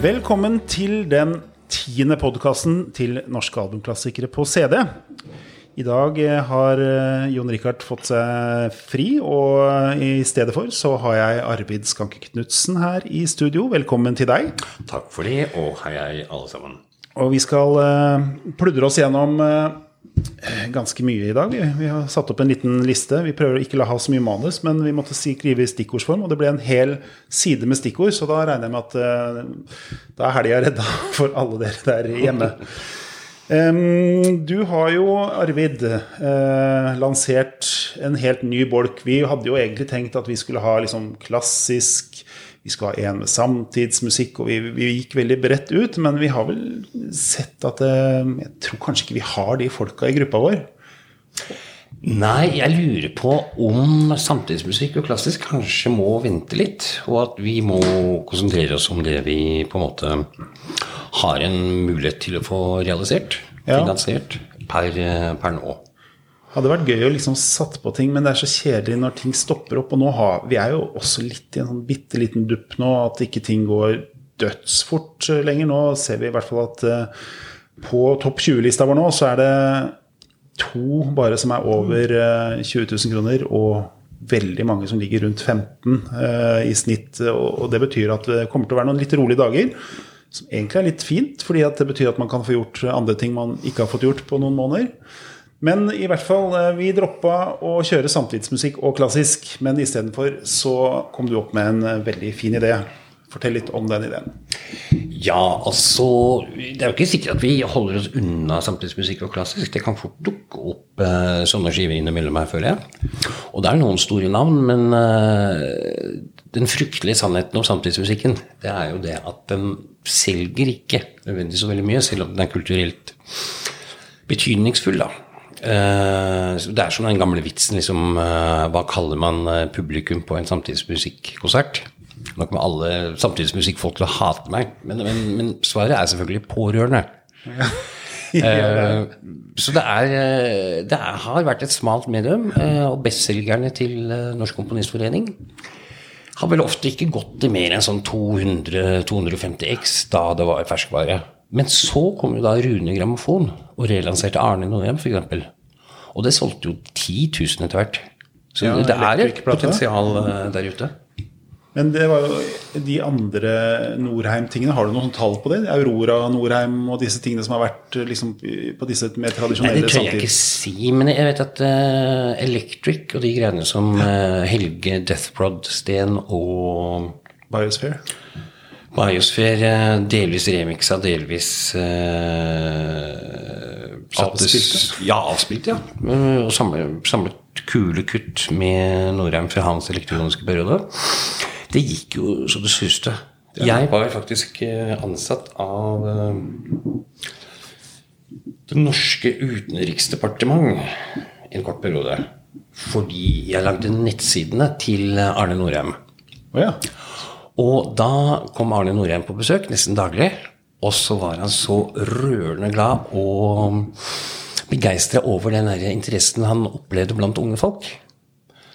Velkommen til den tiende podkasten til norske albumklassikere på CD. I dag eh, har eh, Jon Rikard fått seg fri, og eh, i stedet for så har jeg Arvid Skanke Knutsen her i studio. Velkommen til deg. Takk for det, og hei, hei, alle sammen. Og vi skal pludre oss gjennom ganske mye i dag. Vi, har satt opp en liten liste. Vi prøver å ikke la ha så mye manus, men vi måtte skrive i stikkordsform, og det ble en hel side med stikkord, så da regner jeg med at uh, da er helga redda for alle dere der hjemme. Um, du har jo, Arvid, uh, lansert en helt ny bolk. Vi hadde jo egentlig tenkt at vi skulle ha liksom klassisk vi skal ha en med samtidsmusikk, og vi, vi, gikk veldig bredt ut. Men vi har vel sett at uh, Jeg tror kanskje ikke vi har de folka i gruppa vår. Nei, jeg lurer på om samtidsmusikk og klassisk kanskje må vente litt. Og at vi må konsentrere oss om det vi på en måte har en mulighet til å få realisert. Ja. Finansiert per, per nå. Hadde vært gøy å liksom satt på ting, men det er så kjedelig når ting stopper opp. Og nå har, vi er jo også litt i en sånn bitte liten dupp nå, at ikke ting går dødsfort lenger. Nå ser vi i hvert fall at uh, på topp 20-lista vår nå, så er det to bare som er over uh, 20 000 kroner, og veldig mange som ligger rundt 15 uh, i snitt. Og, og det betyr at det kommer til å være noen litt rolige dager. Som egentlig er litt fint, fordi det betyr at man kan få gjort andre ting man ikke har fått gjort på noen måneder. Men i hvert fall, vi droppa å kjøre samtidsmusikk og klassisk. Men istedenfor så kom du opp med en veldig fin idé. Fortell litt om den ideen. Ja, altså Det er jo ikke sikkert at vi holder oss unna samtidsmusikk og klassisk. Det kan fort dukke opp eh, sånne skiver innimellom her, føler jeg. Og det er noen store navn, men eh, den fryktelige sannheten om samtidsmusikken, det er jo det at den selger ikke nødvendigvis så veldig mye, selv om den er kulturelt betydningsfull, da. Uh, det er som den gamle vitsen, liksom uh, Hva kaller man uh, publikum på en samtidsmusikkonsert? Nå kommer alle samtidsmusikkfolk til å hate meg, men, men, men svaret er selvfølgelig pårørende. Ja. så det, er, det er, har vært et smalt medium, og bestselgerne til Norsk Komponistforening har vel ofte ikke gått til mer enn sånn 200-250 X da det var ferskvare. Men så kom jo da Rune Grammofon og relanserte Arne Nordhjem, f.eks. Og det solgte jo 10 000 etter hvert. Så ja, det er et potensial der ute. Men det var jo de andre Norheim-tingene. Har du noen tall på det? Aurora, Norheim og disse tingene som har vært liksom, på disse mer tradisjonelle Nei, Det tør jeg ikke si, men jeg vet at uh, Electric og de greiene som uh, Helge Deathprod Steen og Biosphere Biosphere, delvis remiksa, delvis uh, Avspilte? Ja, avspilt, ja. Og samlet, samlet kule kutt med Norheim fra hans elektroniske periode. Det gikk jo så det suste. Jeg var faktisk ansatt av det norske utenriksdepartement en kort periode. Fordi jeg lagde nettsidene til Arne Norheim. Oh, ja. Og da kom Arne Norheim på besøk nesten daglig. Og så var han så rørende glad og begeistra over den der interessen han opplevde blant unge folk.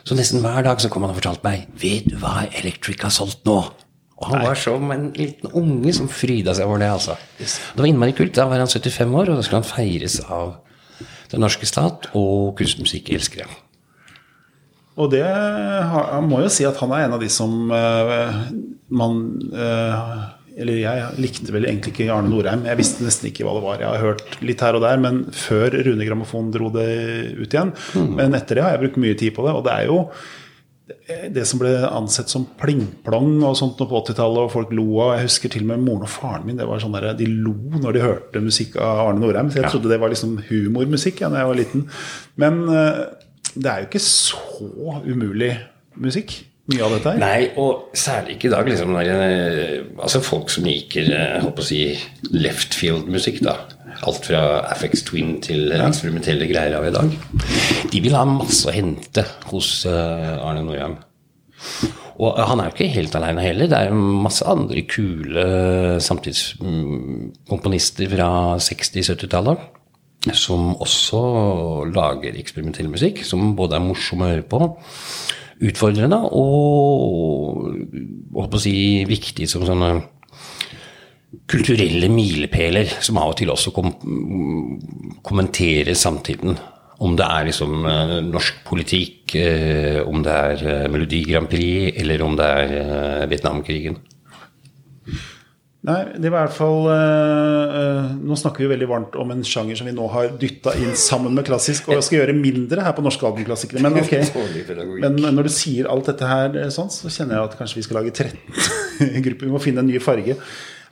Så nesten hver dag så kom han og fortalte meg 'Vet du hva Electric har solgt nå?' Og han Nei. var som en liten unge som fryda seg over det. altså. Det var innmari kult. Da var han 75 år, og da skulle han feires av den norske stat og kunstmusikkelskere. Og det han må jo si at han er en av de som uh, man uh, eller jeg likte vel egentlig ikke Arne Norheim. Jeg visste nesten ikke hva det var. Jeg har hørt litt her og der, men før Rune Grammofon dro det ut igjen. Mm. Men etter det har jeg brukt mye tid på det. Og det er jo det som ble ansett som plingplong og sånt på 80-tallet, og folk lo av Jeg husker til og med moren og faren min. det var sånn der, De lo når de hørte musikk av Arne Norheim. Så jeg trodde det var liksom humormusikk ja, da jeg var liten. Men uh, det er jo ikke så umulig musikk mye av dette her? Nei, og særlig ikke i dag. Liksom, når, altså Folk som liker håper å si, left field-musikk, da. Alt fra FX Twin til ja. eksperimentelle greier av i dag. De vil ha masse å hente hos Arne Norheim. Og han er jo ikke helt aleine heller. Det er jo masse andre kule samtidskomponister fra 60-70-tallet som også lager eksperimentell musikk, som både er morsom å høre på utfordrende og på å si viktig som sånne kulturelle milepæler som av og til også kom, kommenterer samtiden. Om det er liksom eh, norsk politikk, eh, om det er eh, Melodi Grand Prix, eller om det er Vietnamkrigen. Nei, det var i hvert fall uh, Nå snakker vi veldig varmt om en sjanger som vi nå har dytta inn sammen med klassisk, og jeg skal gjøre mindre her på norske albumklassikere. Men ok. Men når du sier alt dette her eh, sånn, så kjenner jeg at kanskje vi skal lage 13 grupper. Vi må finne en ny farge.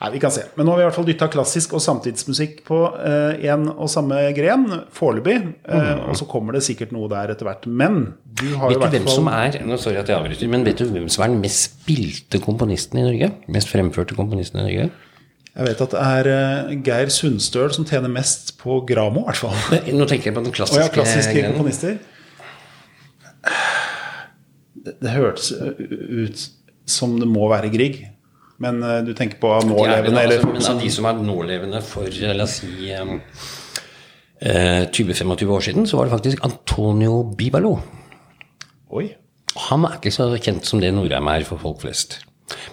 Nei, vi kan se. Men nå har vi i hvert fall dytta klassisk og samtidsmusikk på én og samme gren foreløpig. Mm. og så kommer det sikkert noe der etter hvert. Men du har Vet jo hvert hvem som fall er nå sorry at jeg avbryter, men vet du hvem som er den mest spilte komponisten i Norge? Mest fremførte komponisten i Norge? Jeg vet at det er eh, Geir Sundstøl som tjener mest på Gramo, i hvert fall. Nå tenker jeg på den klassiske, oh, ja, klassiske komponister. Det, det hørtes ut som det må være Grieg. Men eh, du tenker på nålevende eller altså, men av de som er nålevende for eh, la oss si eh, eh, 20-25 år siden, så var det faktisk Antonio Bibalo. Oi. Han er ikke så kjent som det Norheim er for folk flest.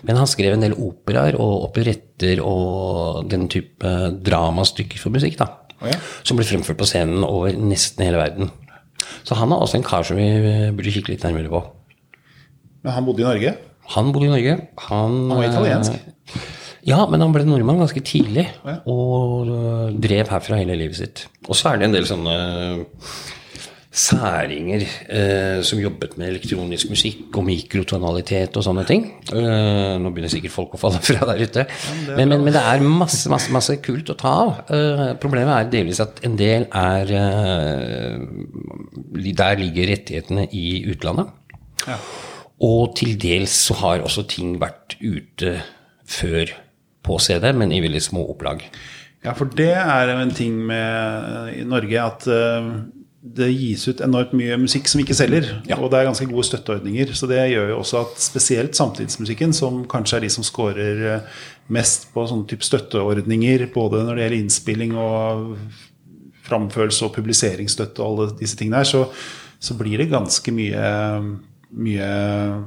Men han skrev en del operaer og operetter og den type dramastykker for musikk, da. Oh, ja. Som ble fremført på scenen over nesten hele verden. Så han er også en kar som vi eh, burde kikke litt nærmere på. Men han bodde i Norge? Han bodde i Norge. Han, Han var italiensk? eh, Ja, men han ble nordmann ganske tidlig. Ja. Og øh, drev herfra hele livet sitt. Og så er det en del sånne særinger eh, som jobbet med elektronisk musikk og mikrotonalitet og sånne ting. Eh, nå begynner sikkert folk å falle fra der ute. Men, men, men det er masse, masse, masse kult å ta av. Eh, problemet er delvis at en del er eh, Der ligger rettighetene i utlandet. Ja. Og til dels så har også ting vært ute før på CD, men i veldig små opplag. Ja, for det er en ting med i Norge at eh, det gis ut enormt mye musikk som ikke selger. Ja. Og det er ganske gode støtteordninger. Så det gjør jo også at spesielt samtidsmusikken, som kanskje er de som scorer eh, mest på sånne type støtteordninger, både når det gjelder innspilling og framførelse og publiseringsstøtte og alle disse tingene her, så, så blir det ganske mye mye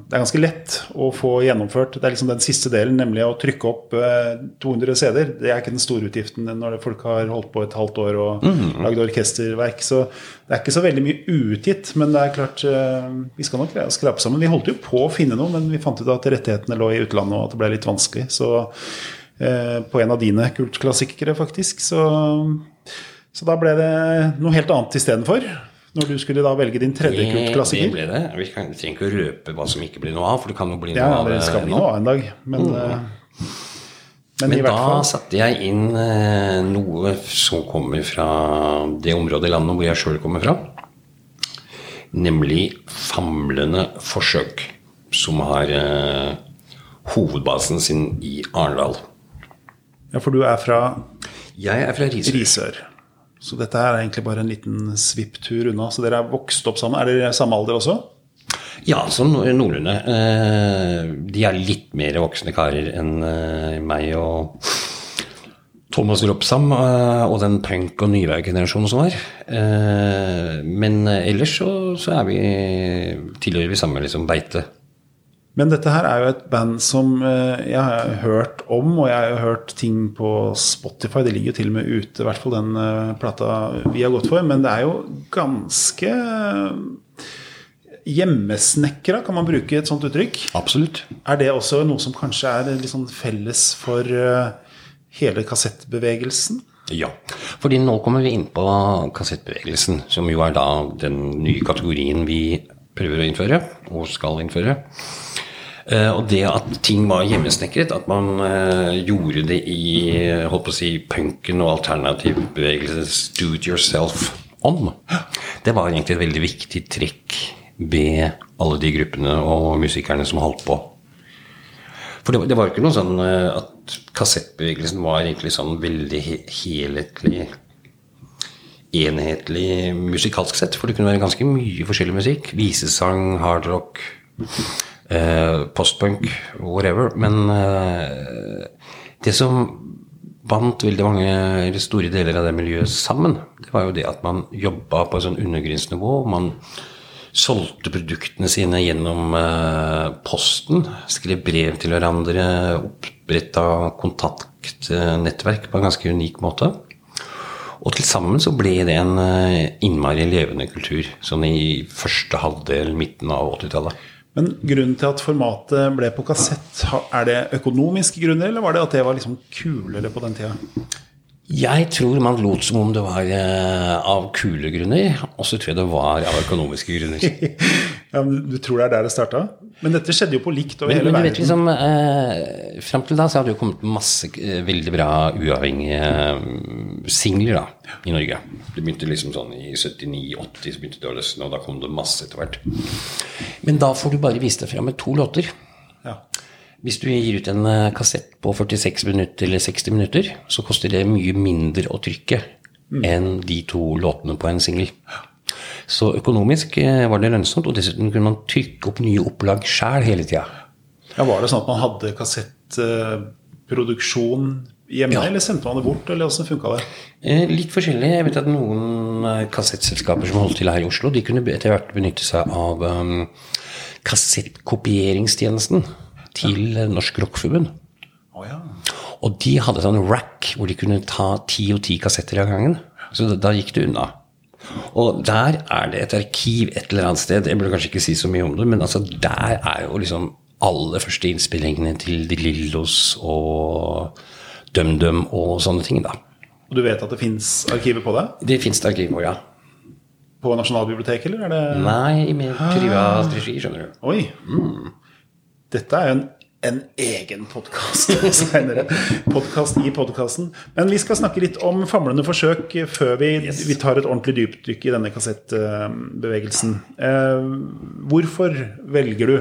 Det er ganske lett å få gjennomført. Det er liksom den siste delen, nemlig å trykke opp eh, 200 CD-er. Det er ikke den store utgiften når folk har holdt på et halvt år og lagd orkesterverk. Så det er ikke så veldig mye utgitt. Men det er klart, eh, vi skal nok skrape sammen. Vi holdt jo på å finne noe, men vi fant ut at rettighetene lå i utlandet, og at det ble litt vanskelig. Så eh, på en av dine kultklassikere, faktisk. Så, så da ble det noe helt annet istedenfor. Når du skulle da velge din tredje kultklassiker. det ble det. Vi trenger ikke å røpe hva som ikke blir noe av, for det kan jo bli Ja, noe av det skal bli noe av en dag. Men, mm. men, Men i hvert da fall satte jeg inn eh, noe som kommer fra det området i landet hvor jeg sjøl kommer fra. Nemlig Famlende forsøk, som har eh, hovedbasen sin i Arendal. Ja, for du er fra Jeg er fra Risør. Risør. Så dette er egentlig bare en liten svipptur unna. Så dere er vokst opp sammen. Er dere samme alder også? Ja, sånn noenlunde. Eh, de er litt mer voksne karer enn eh, meg og Thomas Ropsam eh, og den punk- og nyværgenerasjonen som var. Men ellers så, så er vi tilhører vi samme liksom beite. Men dette her er jo et band som eh, jeg har hørt om, og jeg har jo hørt ting på Spotify. Det ligger jo til og med ute, i hvert fall den eh, plata vi har gått for. Men det er jo ganske hjemmesnekra, kan man bruke et sånt uttrykk? Absolutt. Er det også noe som kanskje er litt sånn felles for eh, hele kassettbevegelsen? Ja. Fordi nå kommer vi inn på kassettbevegelsen, som jo er da den nye kategorien vi prøver å innføre, og skal innføre. Eh, og det at ting var hjemmesnekret, at man eh, gjorde det i holdt på å si, punken og alternativ bevegelsens do it yourself ånd, det var egentlig et veldig viktig trekk ved alle de gruppene og musikerne som holdt på. For det, var- ikke noe sånn eh, at kassettbevegelsen var egentlig sånn veldig he helhetlig enhetlig musikalsk sett, for det kunne være ganske mye forskjellig musikk. Visesang, hardrock, eh, postpunk, whatever. Men eh, det som bandt veldig mange eller store deler av det miljøet sammen, det var jo det at man jobba på et sånn undergrunnsnivå. Man solgte produktene sine gjennom eh, posten, skrev brev til hverandre, oppretta kontakt, kompakt eh, nettverk på en ganske unik måte. Og til sammen så ble det en eh, innmari levende kultur, sånn i første halvdel, midten av 80-tallet. Men grunnen til at formatet ble på kassett, er det økonomiske grunner, eller var det at det var liksom kulere på den tida? Jeg tror man lot som om det var eh, av kule grunner, og så tror jeg det var av økonomiske grunner. Ja, men Du tror det er der det starta? Men dette skjedde jo på likt over Men, hele men du verden. vet liksom, eh, Fram til da så hadde det jo kommet masse eh, veldig bra uavhengige eh, singler da, i Norge. Det begynte liksom sånn i 79-80, så begynte det å løsne, og da kom det masse etter hvert. Men da får du bare vise deg fram med to låter. Ja. Hvis du gir ut en eh, kassett på 46 minutter eller 60 minutter, så koster det mye mindre å trykke enn de to låtene på en singel. Så økonomisk eh, var det lønnsomt, og dessuten kunne man trykke opp nye opplag sjæl hele tida. ja, Var det sånn at man hadde kassettproduksjon hjemme, Ja. eller sendte man det bort, eller åssen funka det? Eh, Litt forskjellig. Jeg vet at noen eh, kassettselskaper som holdt til her i Oslo, de kunne etter hvert benytte seg av um, kassettkopieringstjenesten til Norsk Rockforbund. Oh, ja. Og de hadde sånn rack hvor de kunne ta ti og ti kassetter av gangen. Så da, da gikk det unna. Og der er det et arkiv et eller annet sted. Jeg burde kanskje ikke si så mye om det, men altså der er jo liksom alle første innspillingene til De Lillos og DumDum og sånne ting, da. Og du vet at det fins arkiver på det? Det fins det arkiv på, ja. På Nasjonalbiblioteket, eller er det Nei, i mer privat regi, skjønner du. Oi! Dette er jo en, en egen podkast seinere. Podkast i podkasten. Men vi skal snakke litt om famlende forsøk før vi, vi tar et ordentlig dypdykk i denne kassettbevegelsen. Eh, hvorfor velger du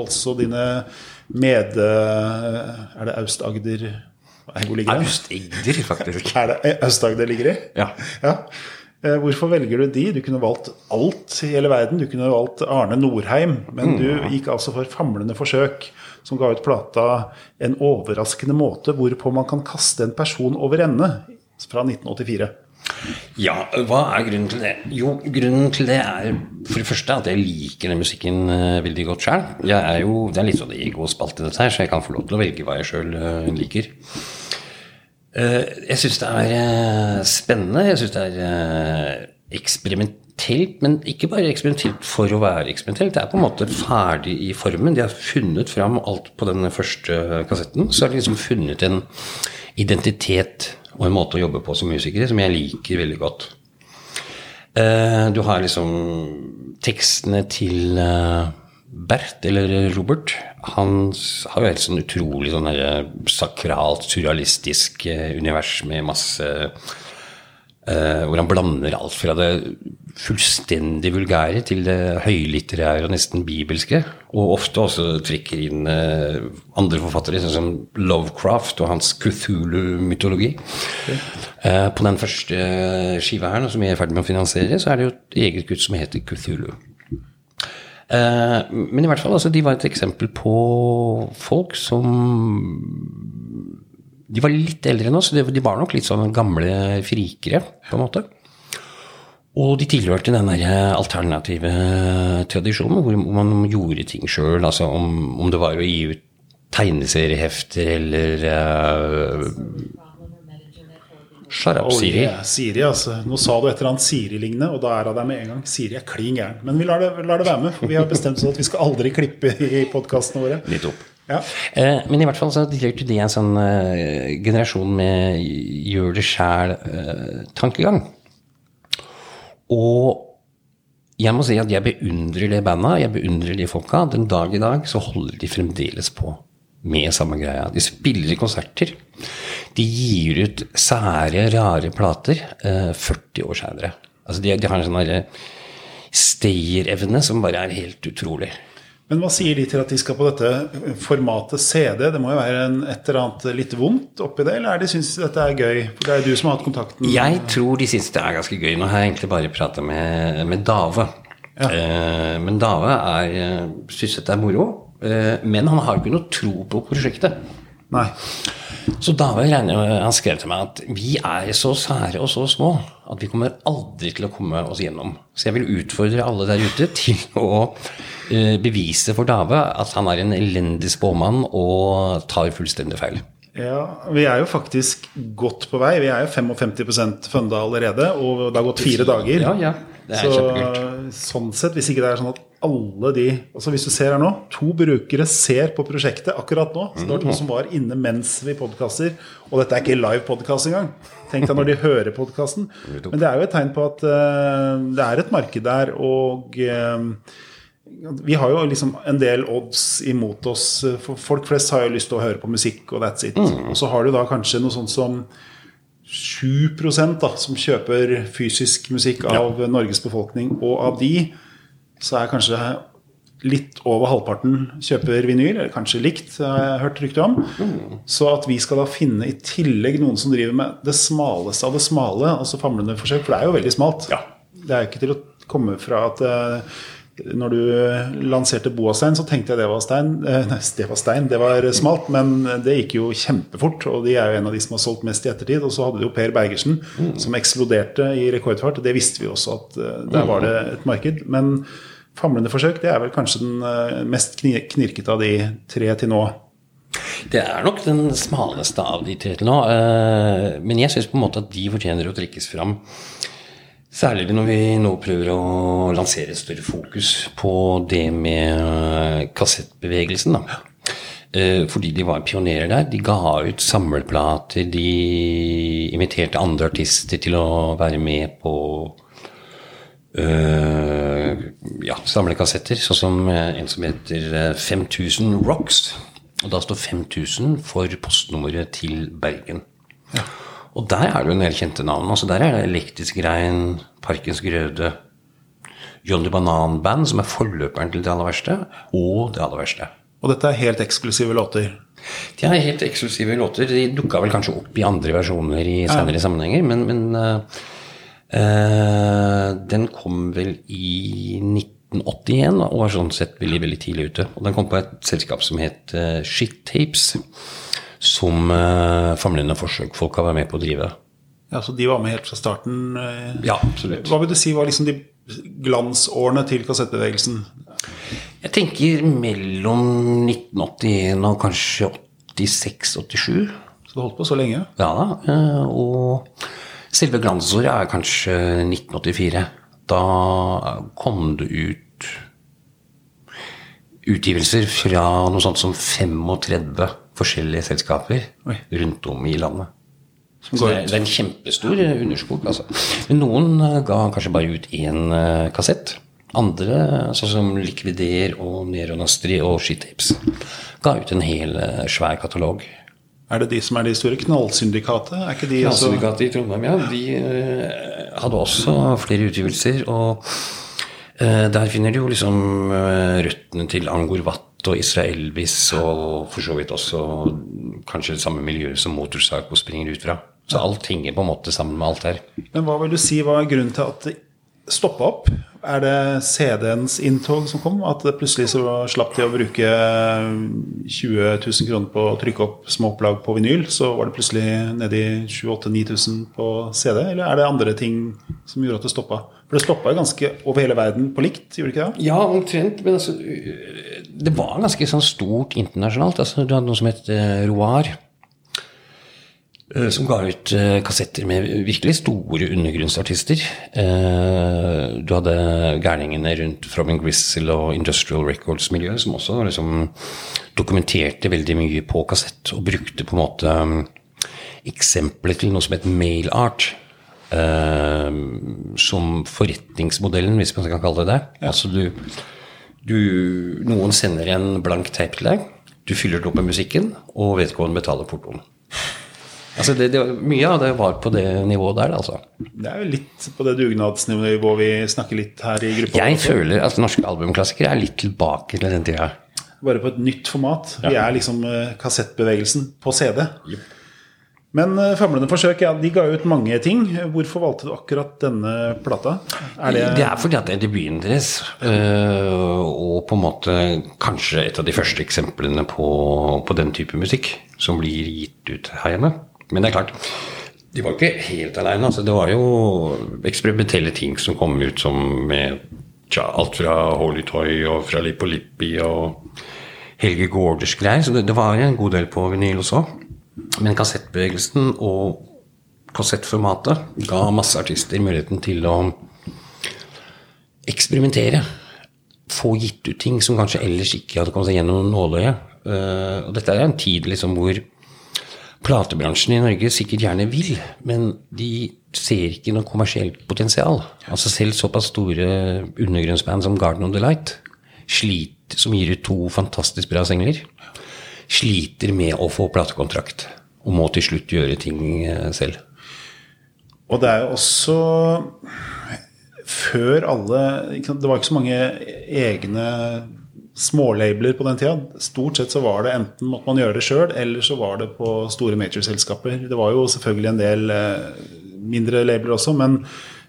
altså dine med... Er det Aust-Agder Hvor ligger det? Aust-Agder, faktisk. Er det Aust-Agder ligger i? Ja. ja. Eh, Hvorfor velger du de? Du kunne valgt alt i hele verden. Du kunne valgt Arne Norheim, men du gikk altså for famlende forsøk, som ga ut plata En overraskende måte hvorpå man kan kaste en person over ende, fra 1984. Ja, hva er grunnen til det? Jo, grunnen til det er for det første at jeg liker den musikken eh, veldig godt sjøl. Det er litt sånn egospalte dette her, så jeg kan få lov til å velge hva jeg sjøl liker. Eh, jeg syns det er eh, spennende. Jeg syns det er eh, eksperimentelt, men ikke bare eksperimentelt for å være eksperimentelt. Det er på en måte ferdig i formen. De har funnet fram alt på den første kassetten. Så har de liksom funnet en identitet og en måte å jobbe på som musikere som jeg liker veldig godt. Eh, Du har liksom tekstene til eh, Bert, eller Robert. Han har jo helt sånn utrolig sånn sakralt, surrealistisk eh, univers med masse eh, Hvor han blander alt fra det fullstendig vulgære til det høylitterære og nesten bibelske. Og ofte også trekker inn uh, andre forfattere, sånn som Lovecraft og hans Cthulhu-mytologi. Eh, på den første skiva her, som vi er i ferd med å finansiere, så er det jo et eget gutt som heter. Eh, men i hvert fall, altså, de var et eksempel på folk som De var litt eldre enn oss, så de, var nok litt sånn gamle frikere, på en måte. Og de tilhørte den der alternative tradisjonen hvor man gjorde ting sjøl. Altså om, om det var å gi ut tegneseriehefter eller uh, Sharap-Siri. Oh, yeah, Siri, altså. Nå sa du et eller annet Siri-lignende, og da er hun der med en gang. Siri er klin gæren. Men vi lar det, lar det være med, for vi har bestemt oss at vi skal aldri klippe i podkastene våre. Litt opp. Ja. Eh, men i hvert fall så tilhørte de en sånn eh, generasjon med gjør det sjæl-tankegang. og jeg må si at jeg beundrer det bandet, jeg beundrer de folka. Den dag i dag så holder de fremdeles på med samme greia. De spiller i konserter. De gir ut sære, rare plater eh, 40 år seinere. Altså de, de har en sånn stayerevne som bare er helt utrolig. Men hva sier de til at de skal på dette formatet CD? Det må jo være en, et eller annet litt vondt oppi det, eller er de syns dette er gøy? For det er jo du som har hatt kontakten. Jeg tror de syns det er ganske gøy. Nå har jeg egentlig bare prata med, med Dave. Eh, men Dave er, eh, syns dette er moro. Eh, men han har ikke noe tro på prosjektet. Nei. Så Dave regner, han skrev til meg at vi er så sære og så små at vi kommer aldri til å komme oss gjennom. Så jeg vil utfordre alle der ute til å eh, bevise for Dave at han er en elendig spåmann og tar fullstendig feil. Ja, vi er jo faktisk godt på vei. Vi er jo 55% funda allerede, og det har gått fire dager. Ja, ja. Det er så kjempekult. sånn sett, hvis ikke det er sånn at alle de altså Hvis du ser her nå, to brukere ser på prosjektet akkurat nå. Så det var Mhm. to som var inne mens vi podkaster. Og dette er ikke live podkast engang. Tenk deg når de hører podkasten. Men det er jo et tegn på at uh, det er et marked der, og eh, vi har jo liksom en del odds imot oss. For folk flest har jo lyst til å høre på musikk, og that's it. Og så har du da kanskje noe sånt som 7% da, som kjøper fysisk musikk av Norges befolkning. Og av de så er kanskje litt over halvparten kjøper vinyl, eller kanskje likt, har jeg hørt rykte om. Så at vi skal da finne i tillegg noen som driver med det smaleste av det smale, altså famlende forsøk, for det er jo veldig smalt. Ja. Det er jo ikke til å komme fra at eh, når du lanserte Boastein, så tenkte jeg det var stein. Eh, Nei, det var stein, det var smalt, men det gikk jo kjempefort. Og de er jo en av de som har solgt mest i ettertid. Og så hadde du jo Per Bergersen, som eksploderte i rekordfart. Det visste vi også at eh, der var det et marked. Men famlende forsøk, det er vel kanskje den eh, mest knirkete av de tre til nå. Det er nok den smaleste av de tre til nå. Men jeg syns på en måte at de fortjener å trekkes fram. Særlig når vi nå prøver å lansere et større fokus på det med eh, kassettbevegelsen. Da. Eh, Fordi de var pionerer der. De ga ut samleplater. De inviterte andre artister til å være med på øh, ja, samlekassetter, sånn som en som heter eh, 5000 Rocks. Og da står 5000 for postnummeret til Bergen. Og der er det jo en del kjente navn. Altså Der er det Elektrisk Rein, Parkens Grøde, Johnny Banan Band, som er forløperen til det aller verste, og det aller verste. Og dette er helt eksklusive låter. De er helt eksklusive låter. De dukka vel kanskje opp i andre versjoner i senere sammenhenger, men, men uh, uh, den kom vel i 1981 og var sånn sett veldig, veldig tidlig ute. Og den kom på et selskap som het uh, Shit Tapes, som uh, famlende forsøksfolk har vært med på å drive. Ja, Så de var med helt fra starten? eh. Ja, absolutt. Hva vil du si var liksom de glansårene til kassettbevegelsen? Jeg tenker mellom 1981 og kanskje 86-87. Så du holdt på så lenge? Ja da. eh, Og selve glansåret er kanskje 1984. Da kom det ut utgivelser fra noe sånt som 35 forskjellige selskaper Oi. rundt om i landet. Så det, er, det er en kjempestor underskog. Altså. Men noen eh, ga kanskje bare ut én eh, kassett. Andre, sånn som Likvider og Neronastri og Shitapes, ga ut en hel eh, svær katalog. Er det de som er de store? Knallsyndikatet? Er ikke de Knallsyndikatet i Trondheim, ja. De hadde også flere utgivelser. Og der finner du jo liksom røttene til Angor Watt og Israel Elvis, og for så vidt også kanskje det samme miljøet som Motorpsycho springer ut fra. Så alt henger på en måte sammen med alt her. Men hva vil du si var grunnen til at det stoppa opp? Er det CD-ens inntog som kom? At det plutselig så slapp de å bruke 20 000 kroner på å trykke opp småopplag på vinyl, så var det plutselig nede i 7000-9000 på CD? Eller er det andre ting som gjorde at det stoppa? For det stoppa jo ganske over hele verden på likt, gjorde det ikke det? Ja, omtrent. Men altså, det var ganske sånn stort internasjonalt. Altså, du hadde noe som het uh, Roar. eh, Som ga ut eh, kassetter med virkelig store undergrunnsartister. Du hadde gærningene rundt Throbbing Gristle og Industrial Records-miljøet, som også liksom dokumenterte veldig mye på kassett, og brukte på en måte um, eksempler til noe som het mail art. som forretningsmodellen, hvis man kan kalle det det. Ja. Altså du, du, noen sender en blank tape til deg, du fyller det opp med musikken, og vedkommende betaler portoen. Altså det, det, mye av det var på det nivået der, altså. Det er jo litt på det dugnadsnivået vi snakker litt her i gruppa. Jeg også. føler at norske albumklassikere er litt tilbake til den tida. Bare på et nytt format. Vi er liksom eh, kassettbevegelsen på CD. Men eh, Famlende forsøk, ja, de ga ut mange ting. Hvorfor valgte du akkurat denne plata? Er det, Det er fordi at det er debuten deres, øh, og på en måte kanskje et av de første eksemplene på, på den type musikk som blir gitt ut her hjemme. Men det er klart, de var ikke helt aleine. Altså, det var jo eksperimentelle ting som kom ut som med tja, alt fra Holy Toy og fra Lippo Lippi og Helge Gårders greier. Så det, det var en god del på vinyl også. Men kassettbevegelsen og kassettformatet ga masse artister muligheten til å eksperimentere. Få gitt ut ting som kanskje ellers ikke hadde kommet seg gjennom nåløyet. Uh, og dette er en tid liksom hvor platebransjen i Norge sikkert gjerne vil, men de ser ikke noe kommersielt potensial. Altså Selv såpass store undergrunnsband som Garden of the Light, slit, som gir ut to fantastisk bra sengler, sliter med å få platekontrakt. Og må til slutt gjøre ting eh, selv. Og det er jo også Før alle Det var ikke så mange egne smålabler på den tida. Stort sett så var det enten måtte man gjøre det sjøl, eller så var det på store major-selskaper. Det var jo selvfølgelig en del eh, mindre labler også, men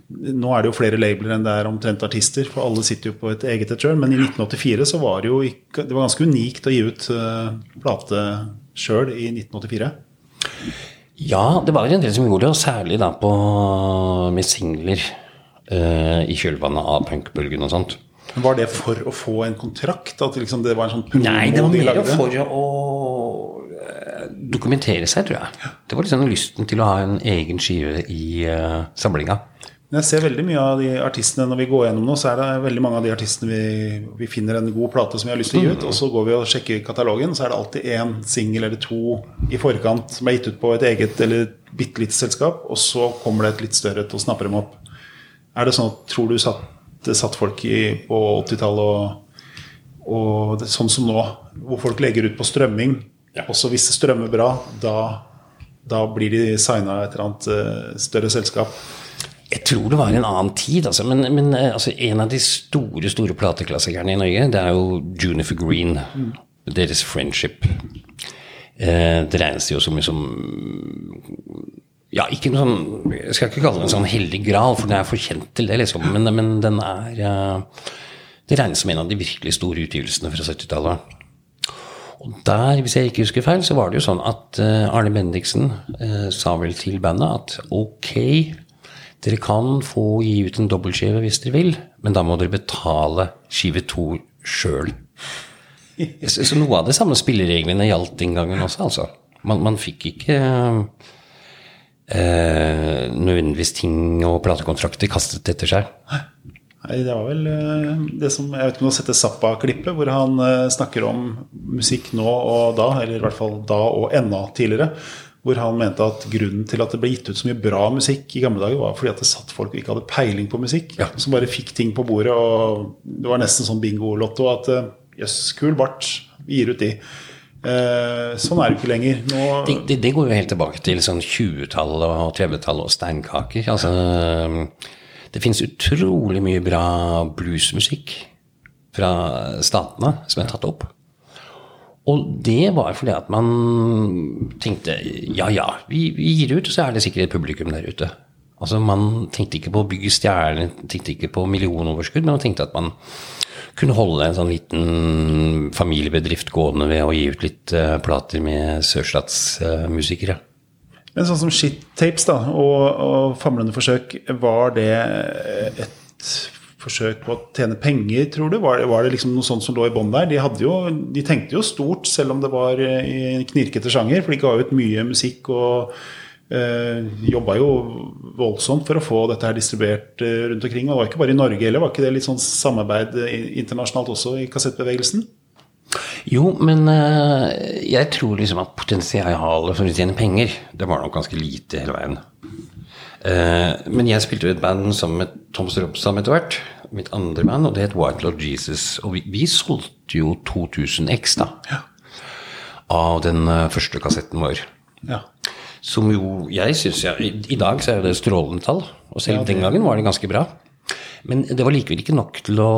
nå er det jo flere labler enn det er omtrent artister, for alle sitter jo på et eget et sjøl. Men i 1984 så var det jo ikke, det var ganske unikt å gi ut uh, plate sjøl i 1984. Ja, det var en del som gjorde det, og særlig da på, med singler uh, i kjølvannet av punkbølgen og sånt. Var det for å få en kontrakt? At liksom det var en sånn Nei, det var mer for å uh, dokumentere seg, tror jeg. Det var liksom lysten til å ha en egen skive i uh, samlinga. Men jeg ser veldig mye av de artistene når vi går gjennom nå, så er det veldig mange av de artistene vi, vi finner en god plate som vi har lyst til å gi ut, og så går vi og sjekker katalogen, så er det alltid én singel eller to i forkant som er gitt ut på et eget eller bitte lite selskap, og så kommer det et litt større til å snappe dem opp. Er det sånn at tror du satt, det satt folk i, på 80-tallet og, og det sånn som nå, hvor folk legger ut på strømming, ja. også hvis det strømmer bra, da, da blir de signa et eller annet uh, større selskap? Jeg tror det var en annen tid, altså. Men, men eh, altså, en av de store store plateklassikerne i Norge, det er jo Junifer Green. Deres 'Friendship'. Eh, det regnes jo som liksom Ja, ikke noe sånn Jeg skal ikke kalle det en sånn hellig gral, for den er for kjent til det, liksom. Men, men den er uh, Det regnes som en av de virkelig store utgivelsene fra 70-tallet. Og der, hvis jeg ikke husker feil, så var det jo sånn at uh, Arne Bendiksen uh, sa vel til bandet at ok dere kan få gi ut en dobbeltskive hvis dere vil, men da må dere betale skive to sjøl. Så noe av de samme spillereglene gjaldt den gangen også, altså. Man, man fikk ikke eh, nødvendigvis ting og platekontrakter kastet etter seg. Nei, det var vel eh, det som Jeg vet ikke om du har sett det Zappa-klippet, hvor han eh, snakker om musikk nå og da, eller i hvert fall da og enda tidligere hvor han mente at grunnen til at det ble gitt ut så mye bra musikk i gamle dager, var fordi at det satt folk og ikke hadde peiling på musikk, ja. som bare fikk ting på bordet. og Det var nesten sånn bingo-lotto at eh, jøss, yes, kul bart, vi gir ut de. Eh, sånn er det ikke lenger. Nå... Det, det, det, går jo helt tilbake til sånn 20-tallet og 30-tallet og steinkaker. Altså, det fins utrolig mye bra bluesmusikk fra statene som er tatt opp. Og det var fordi at man tenkte ja ja, vi, vi gir ut, så er det sikkert et publikum der ute. Altså Man tenkte ikke på å bygge stjerner, tenkte ikke på millionoverskudd, men man tenkte at man kunne holde en sånn liten familiebedrift gående ved å gi ut litt uh, plater med sørstatsmusikere. Uh, men sånn som Shit Tapes da, og, og Famlende forsøk, var det et forsøk på å tjene penger, tror du? Var var det liksom noe sånt som lå i bånn der? De, jo, de, tenkte jo stort, selv om det var i en knirkete sjanger, for de ga ut mye musikk og eh, jobba jo voldsomt for å få dette her distribuert eh, rundt omkring. Og det var ikke bare i Norge heller, var ikke det litt sånn samarbeid internasjonalt også i kassettbevegelsen? Jo, men jeg tror liksom at potensialet for å tjene penger, det var nok ganske lite hele veien. Men jeg spilte jo et band sammen med Tom Stropsam etter hvert mitt andre band, og det het White Lord Jesus. Og vi, vi solgte jo 2000 X da, ja. av den uh, første kassetten vår. Ja. Som jo jeg syns i, i, dag så er det strålende tall, og selv ja, den gangen var det ganske bra. Men det var likevel ikke nok til å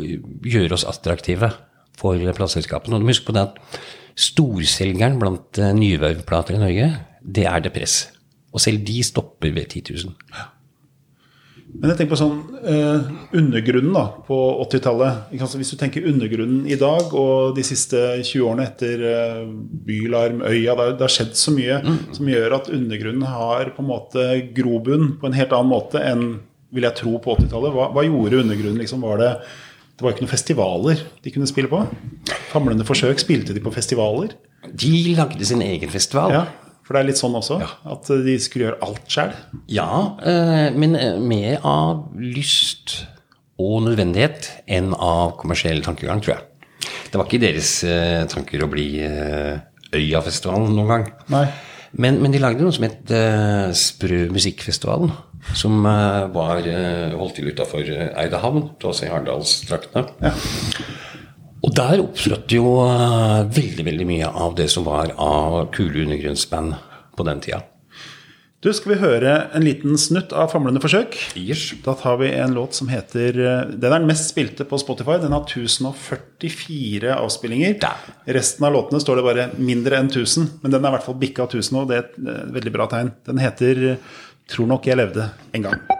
gjøre oss attraktive for plateselskapene. Og du må huske på det at storselgeren blant uh, nyvevplater i Norge, det er Depress. Og selv de stopper ved 10 000. Ja. Men jeg tenker på sånn eh, undergrunnen da, på 80-tallet. Hvis du tenker undergrunnen i dag og de siste 20 årene etter eh, Bylarm, Øya det, har skjedd så mye mm. som gjør at undergrunnen har på en måte grobunn på en helt annen måte enn vil jeg tro på 80-tallet. Hva, hva, gjorde undergrunnen? Liksom, var det, det var ikke noen festivaler de kunne spille på. Famlende forsøk spilte de på festivaler. De lagde sin egen festival. Ja, for det er litt sånn også, at de skulle gjøre alt sjøl. Ja, eh, men eh, mer av lyst og nødvendighet enn av kommersiell tankegang, tror jeg. Det var ikke deres eh, tanker å bli Øyafestivalen noen gang. Nei. Men, men de lagde noe som het eh, Sprø musikkfestivalen. Som eh, var eh, holdt til utafor eh, Eidehavn, også i Arendalstraktene. Og der opptrådte jo eh, veldig veldig mye av det som var av kule undergrunnsband på den tida. Du, skal vi høre en liten snutt av Famlende forsøk? Yes. Da tar vi en låt som heter eh, Den er den mest spilte på Spotify. Den har 1044 avspillinger. Da. Resten av låtene står det bare mindre enn 1000, men den er i hvert fall bikka 1000 nå. Det er et eh, veldig bra tegn. Den heter 'Tror nok jeg levde en gang'.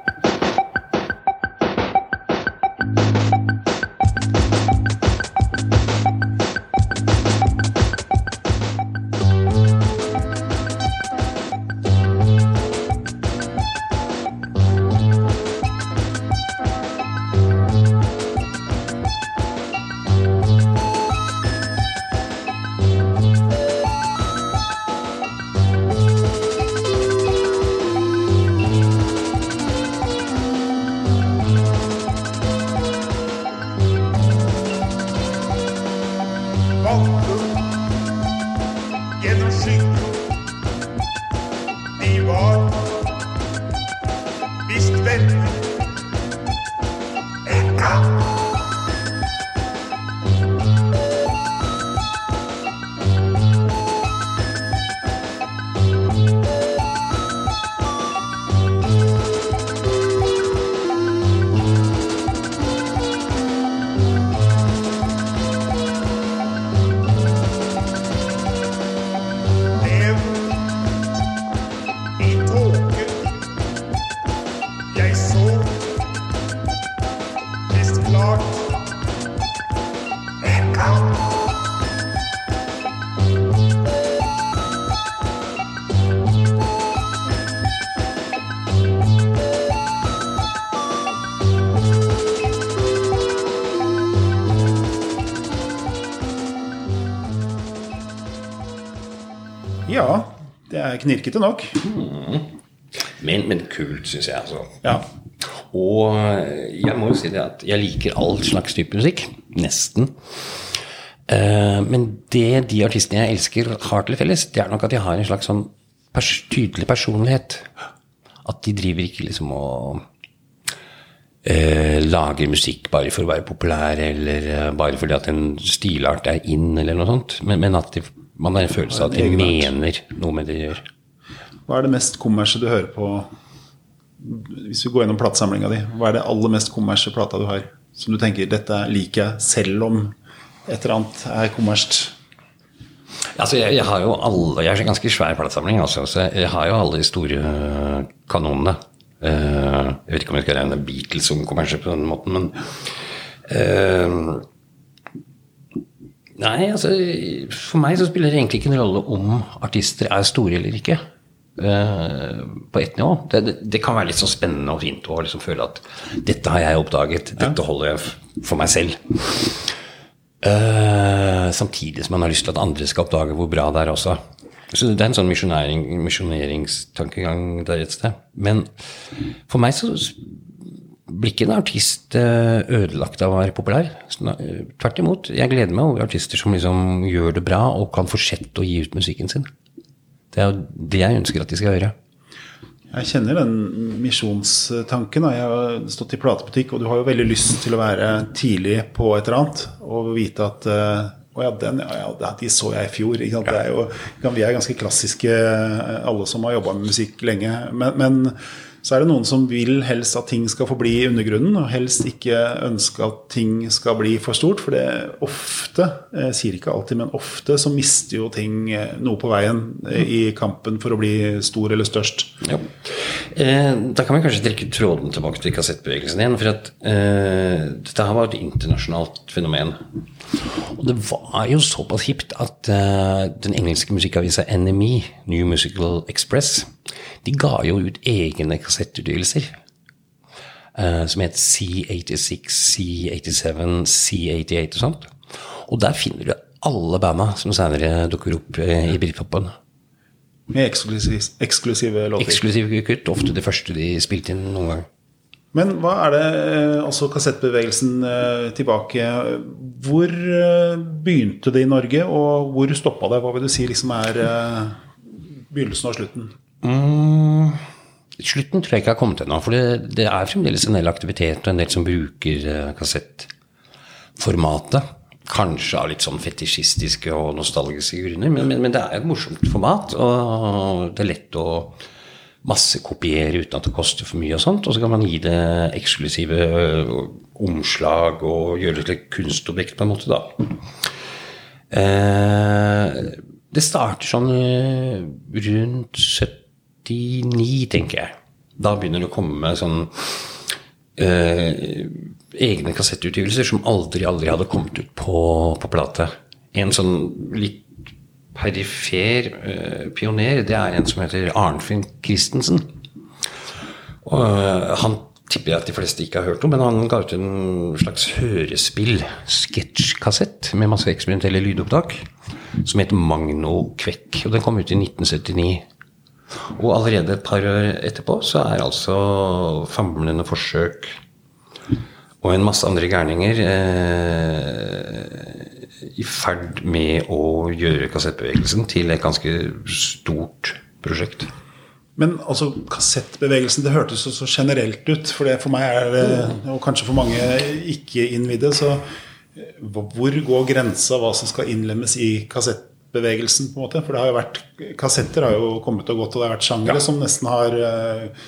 Knirkete nok. Men, men kult, syns jeg. altså. Ja. Og jeg må jo si det at jeg liker all slags type musikk. Nesten. Eh, men det de artistene jeg elsker, har til felles, det er nok at de har en slags sånn pers tydelig personlighet. At de driver ikke liksom og eh, lager musikk bare for å være populær, eller eh, bare fordi at en stilart er in, eller noe sånt. Men, men at de, man har en følelse av at de mener noe med det de gjør. Hva er det mest kommersielle du hører på Hvis vi går gjennom platesamlinga di, hva er det aller mest kommersielle plata du har? Som du tenker dette liker jeg, selv om et eller annet er kommersielt? Altså, jeg, jeg har jo alle Jeg er en ganske svær platesamling, altså, så jeg har jo alle de store kanonene. Eh, jeg vet ikke om jeg skal regne Beatles som kommersielle på den måten, men eh, Nei, altså For meg så spiller det egentlig ikke en rolle om artister er store eller ikke. Eh, på ett nivå. Det, det, det kan være litt sånn spennende og fint å liksom føle at dette har jeg oppdaget, dette holder jeg for meg selv. Uh, samtidig som man har lyst til at andre skal oppdage hvor bra det er også. Så det er en sånn misjonering, misjoneringstankegang der et sted. Men for meg så blir ikke en artist eh, ødelagt av å være populær. Tvert imot. Jeg gleder meg over artister som liksom gjør det bra og kan fortsette å gi ut musikken sin. Det er jo det jeg ønsker at de skal gjøre. Jeg kjenner den misjonstanken. Jeg har stått i platebutikk, og du har jo veldig lyst til å være tidlig på et eller annet og vite at eh, å ja, den, ja, de så jeg i fjor. Ikke sant? Det er jo, vi er ganske klassiske, eh, alle som har jobba med musikk lenge. Men, men så er det noen som vil helst at ting skal forbli i undergrunnen, og helst ikke ønske at ting skal bli for stort. For det ofte, jeg sier ikke alltid, men ofte så mister jo ting eh, noe på veien eh, i kampen for å bli stor eller størst. Ja. Eh, da kan vi kanskje trekke tråden tilbake til kassettbevegelsen igjen. For at eh, dette har vært et internasjonalt fenomen. Og det var jo såpass hipt at eh, den engelske musikkavisa NME, New Musical Express, de ga jo ut egne kassettutgivelser. eh, som het C86, C87, C88 og sånt. Og der finner du alle banda som senere dukker opp eh, i Britpopen. Med eksklusiv, eksklusive låter. Eksklusive kutt, ofte det første de spilte inn noen gang. Men hva er det, eh, altså kassettbevegelsen tilbake Hvor begynte det i Norge, og hvor stoppa det? Hva vil du si liksom er begynnelsen og slutten? Mm. Slutten tror jeg ikke har kommet ennå, for det, det, er fremdeles en del aktivitet og en del som bruker eh, kassettformatet. Kanskje av litt sånn fetisjistiske og nostalgiske grunner, men, men, men, det er et morsomt format. Og det er lett å massekopiere uten at det koster for mye og sånt. Og så kan man gi det eksklusive eh, omslag og gjøre det til et kunstobjekt, på en måte, da. Eh, det starter sånn eh, rundt 70 49, tenker jeg. Da begynner det å komme sånn eh, egne kassettutgivelser som aldri, aldri hadde kommet ut på, på plate. En sånn litt perifer eh, pioner, det er en som heter Arnfinn Christensen. Og, eh, han tipper jeg at de fleste ikke har hørt om, men han ga ut en slags hørespill, sketsjkassett, med masse eksperimentelle lydopptak, som het Magno Kvekk. Og den kom ut i 1979. Og allerede et par år etterpå så er altså famlende forsøk og en masse andre gærninger eh, i ferd med å gjøre kassettbevegelsen til et ganske stort prosjekt. Men altså, kassettbevegelsen, det hørtes jo så generelt ut. For det for meg er det, og kanskje for mange ikke-innvidde, så hvor går grensa hva som skal innlemmes i kassettbevegelsen? på en måte? For det har jo vært, kassetter har jo kommet og gått, og det har vært sjangere som nesten har eh,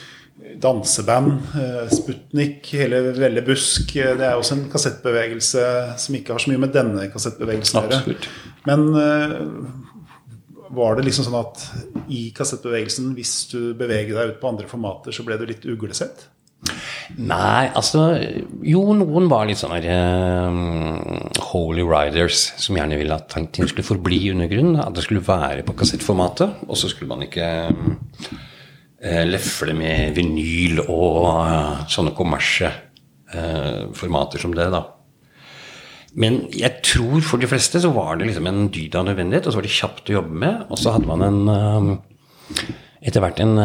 danseband, eh, Sputnik, hele Velle Busk. eh, Det er også en kassettbevegelse som ikke har så mye med denne kassettbevegelsen å gjøre. Men var det liksom sånn at i kassettbevegelsen, hvis du beveger deg ut på andre formater, så ble du litt uglesett? Nei, altså Jo, noen var litt sånn eh, Holy Riders, som gjerne ville at ting skulle forbli undergrunnen. At det skulle være på kassettformatet. Og så skulle man ikke uh, lefle med vinyl og uh, sånne kommersie formater som det, da. Men jeg tror for de fleste så var det liksom en dyd av nødvendighet, og så var det kjapt å jobbe med. Og så hadde man en etter hvert en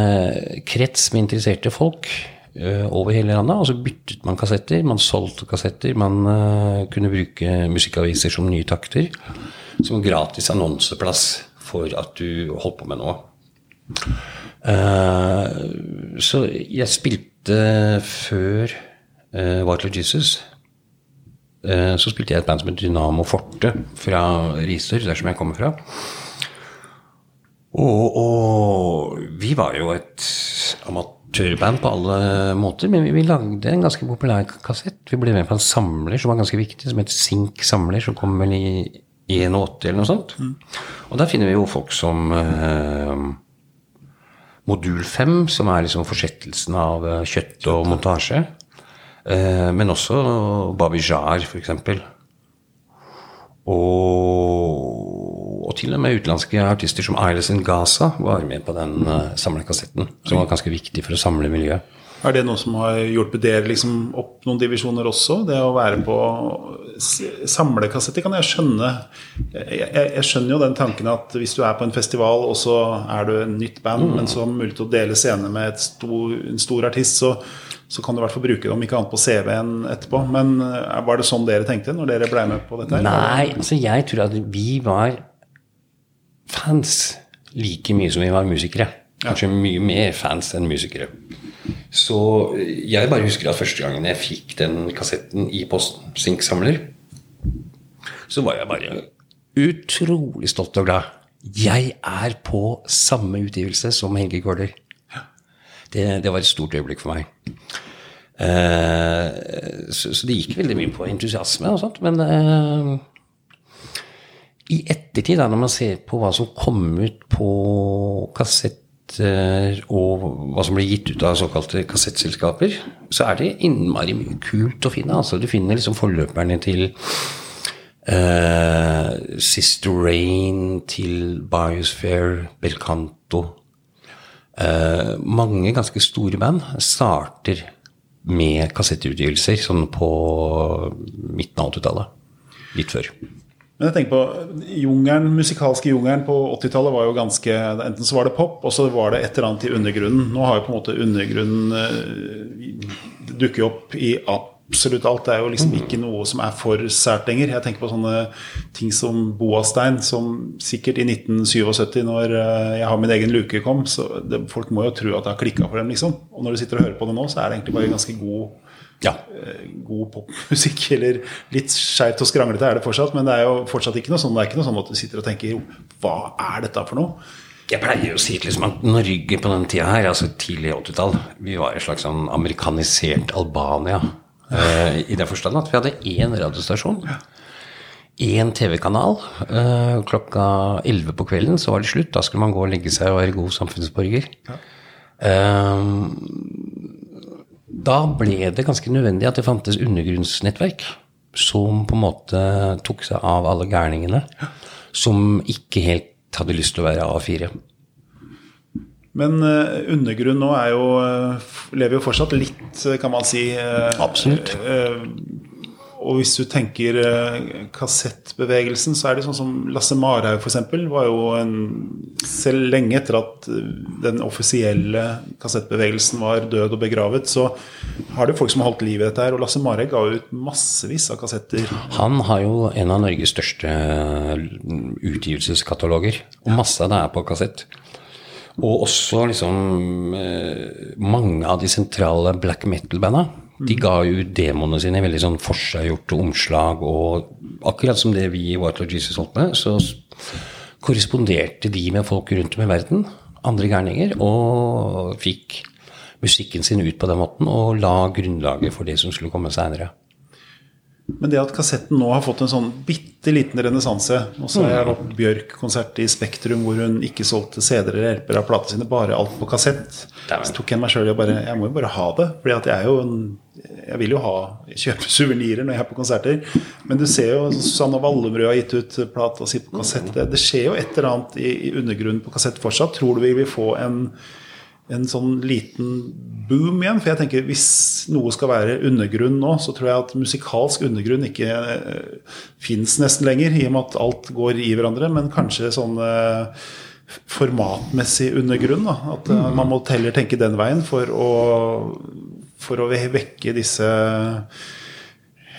krets med interesserte folk over hele landet, og så byttet man kassetter. Man solgte kassetter. Man uh, kunne bruke musikkaviser som nye takter. Som gratis annonseplass for at du holdt på med noe. Uh, så jeg spilte før uh, White Jesus. Eh, så spilte jeg et band som het Dynamo Forte fra Risør, der som jeg kommer fra. Og, og vi var jo et amatørband på alle måter, men vi, vi lagde en ganske populær kassett. Vi ble med på en samler som var ganske viktig, som het Sink Samler, som kom vel i 81 eller noe sånt. Og der finner vi jo folk som eh, Modul 5, som er liksom forsettelsen av eh, kjøtt og montasje. Eh, men også Babijar, eksempel. Og, og til og med utenlandske artister som Ailes Gaza var med på den uh, samlekassetten, som var ganske viktig for å samle miljøet. Er det noe som har hjulpet dere liksom opp noen divisjoner også? Det å være på samlekassetter kan jeg skjønne. Jeg, jeg, skjønner jo den tanken at hvis du er på en festival, og så er du en nytt band, men så har mulighet til å dele scene med stor, en stor artist, så, så kan du i hvert fall bruke det om ikke annet på CV-en etterpå. Men eh, var det sånn dere tenkte når dere ble med på dette? her? Nei, altså jeg tror at vi var fans like mye som vi var musikere. Kanskje mye mer fans enn musikere. Så jeg bare husker at første gangen jeg fikk den kassetten i posten, Sinksamler, så var jeg bare utrolig stolt og glad. Jeg er på samme utgivelse som Helge Kåler. Det, det var et stort øyeblikk for meg. Eh, så, så det gikk veldig mye på entusiasme og sånt, men eh, i ettertid, da, når man ser på hva som kom ut på kassetter, og hva som ble gitt ut av såkalte kassettselskaper, så er det innmari mye kult å finne. Altså, du finner liksom forløperne til eh, Sister Rain, til Biosphere, Belcanto. Eh, mange ganske store band starter med kassettutgivelser sånn på midten av 80-tallet. Litt før. Men jeg tenker på jungeren, musikalske jungelen på 80-tallet var jo ganske Enten så var det pop, og så var det et eller annet i undergrunnen. Nå har jo på en måte undergrunnen uh, dukket opp i absolutt alt. Det er jo liksom ikke noe som er for sært lenger. Jeg tenker på sånne ting som Boastein, som sikkert i 1977, når eh, jeg har min egen luke kom, så det, folk må jo tro at det har klikka for dem, liksom. Og når du sitter og hører på det nå, så er det egentlig bare ganske god Ja. eh, god popmusikk. Eller litt skeivt og skranglete er det fortsatt, men det er jo fortsatt ikke noe sånn, det er ikke noe sånn at du sitter og tenker Hva er dette for noe? Jeg pleier å si liksom at Norge på den tida her, altså tidlig 80-tall, vi var et slags sånn amerikanisert Albania. Eh, I den forstand at vi hadde én radiostasjon. Én TV-kanal. eh, klokka 11 på kvelden så var det slutt. Da skulle man gå og legge seg og være god samfunnsborger. Eh, da ble det ganske nødvendig at det fantes undergrunnsnettverk som på en måte tok seg av alle gærningene som ikke helt hadde lyst til å være A4. Men eh, undergrunn nå jo eh, lever jo fortsatt litt, eh, kan man si. Absolutt. og hvis du tenker kassettbevegelsen, så er det sånn som Lasse Marhaug f.eks. var jo en Selv lenge etter at den offisielle kassettbevegelsen var død og begravet, så har det folk som har holdt liv i dette her. Og Lasse Marhaug ga ut massevis av kassetter. Han har jo en av Norges største utgivelseskataloger, og masse av det er på kassett. Og også liksom eh, mange av de sentrale black metal-banda. De ga jo demoene sine veldig sånn forseggjorte omslag, og akkurat som det vi i White Lord Jesus holdt med, så korresponderte de med folk rundt om i verden, andre gærninger, og fikk musikken sin ut på den måten, og la grunnlaget for det som skulle komme seinere. Men det at kassetten nå har fått en sånn bitte liten renessanse Og så har jeg vært Bjørk-konsert i Spektrum hvor hun ikke solgte CD-er eller hjelper av platene sine, bare alt på kassett. Så tok jeg meg sjøl i å bare Jeg må jo bare ha det. Fordi at jeg er jo en Jeg vil jo ha kjøpe suvenirer når jeg er på konserter. Men du ser jo Susanne Vallebrød har gitt ut plata si på kassett. Det, det skjer jo et eller annet i, i undergrunnen på kassett fortsatt. Tror du vi vil få en en sånn liten boom igjen. For jeg tenker hvis noe skal være undergrunn nå, så tror jeg at musikalsk undergrunn ikke uh, fins nesten lenger, i og med at alt går i hverandre. Men kanskje sånn eh, formatmessig undergrunn. Da. At eh, man må heller tenke den veien for å, for å vekke disse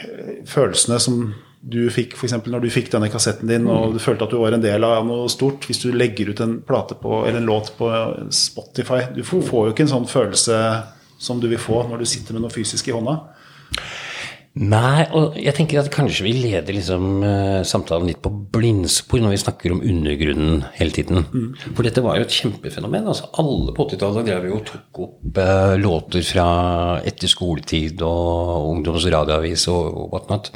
eh, følelsene som du fikk eksempel, når du fikk denne kassetten din og du følte at du var en del av noe stort. Hvis du legger ut en plate på, eller en låt på Spotify Du får får jo ikke en sånn følelse som du vil få når du sitter med noe fysisk i hånda. Nei, og jeg tenker at kanskje vi leder liksom eh, samtalen litt på blindspor når vi snakker om undergrunnen hele tiden. For dette var jo et kjempefenomen. altså Alle på 80-tallet drev jo og tok opp eh, låter fra etter skoletid og ungdoms radioavis og, og whatnot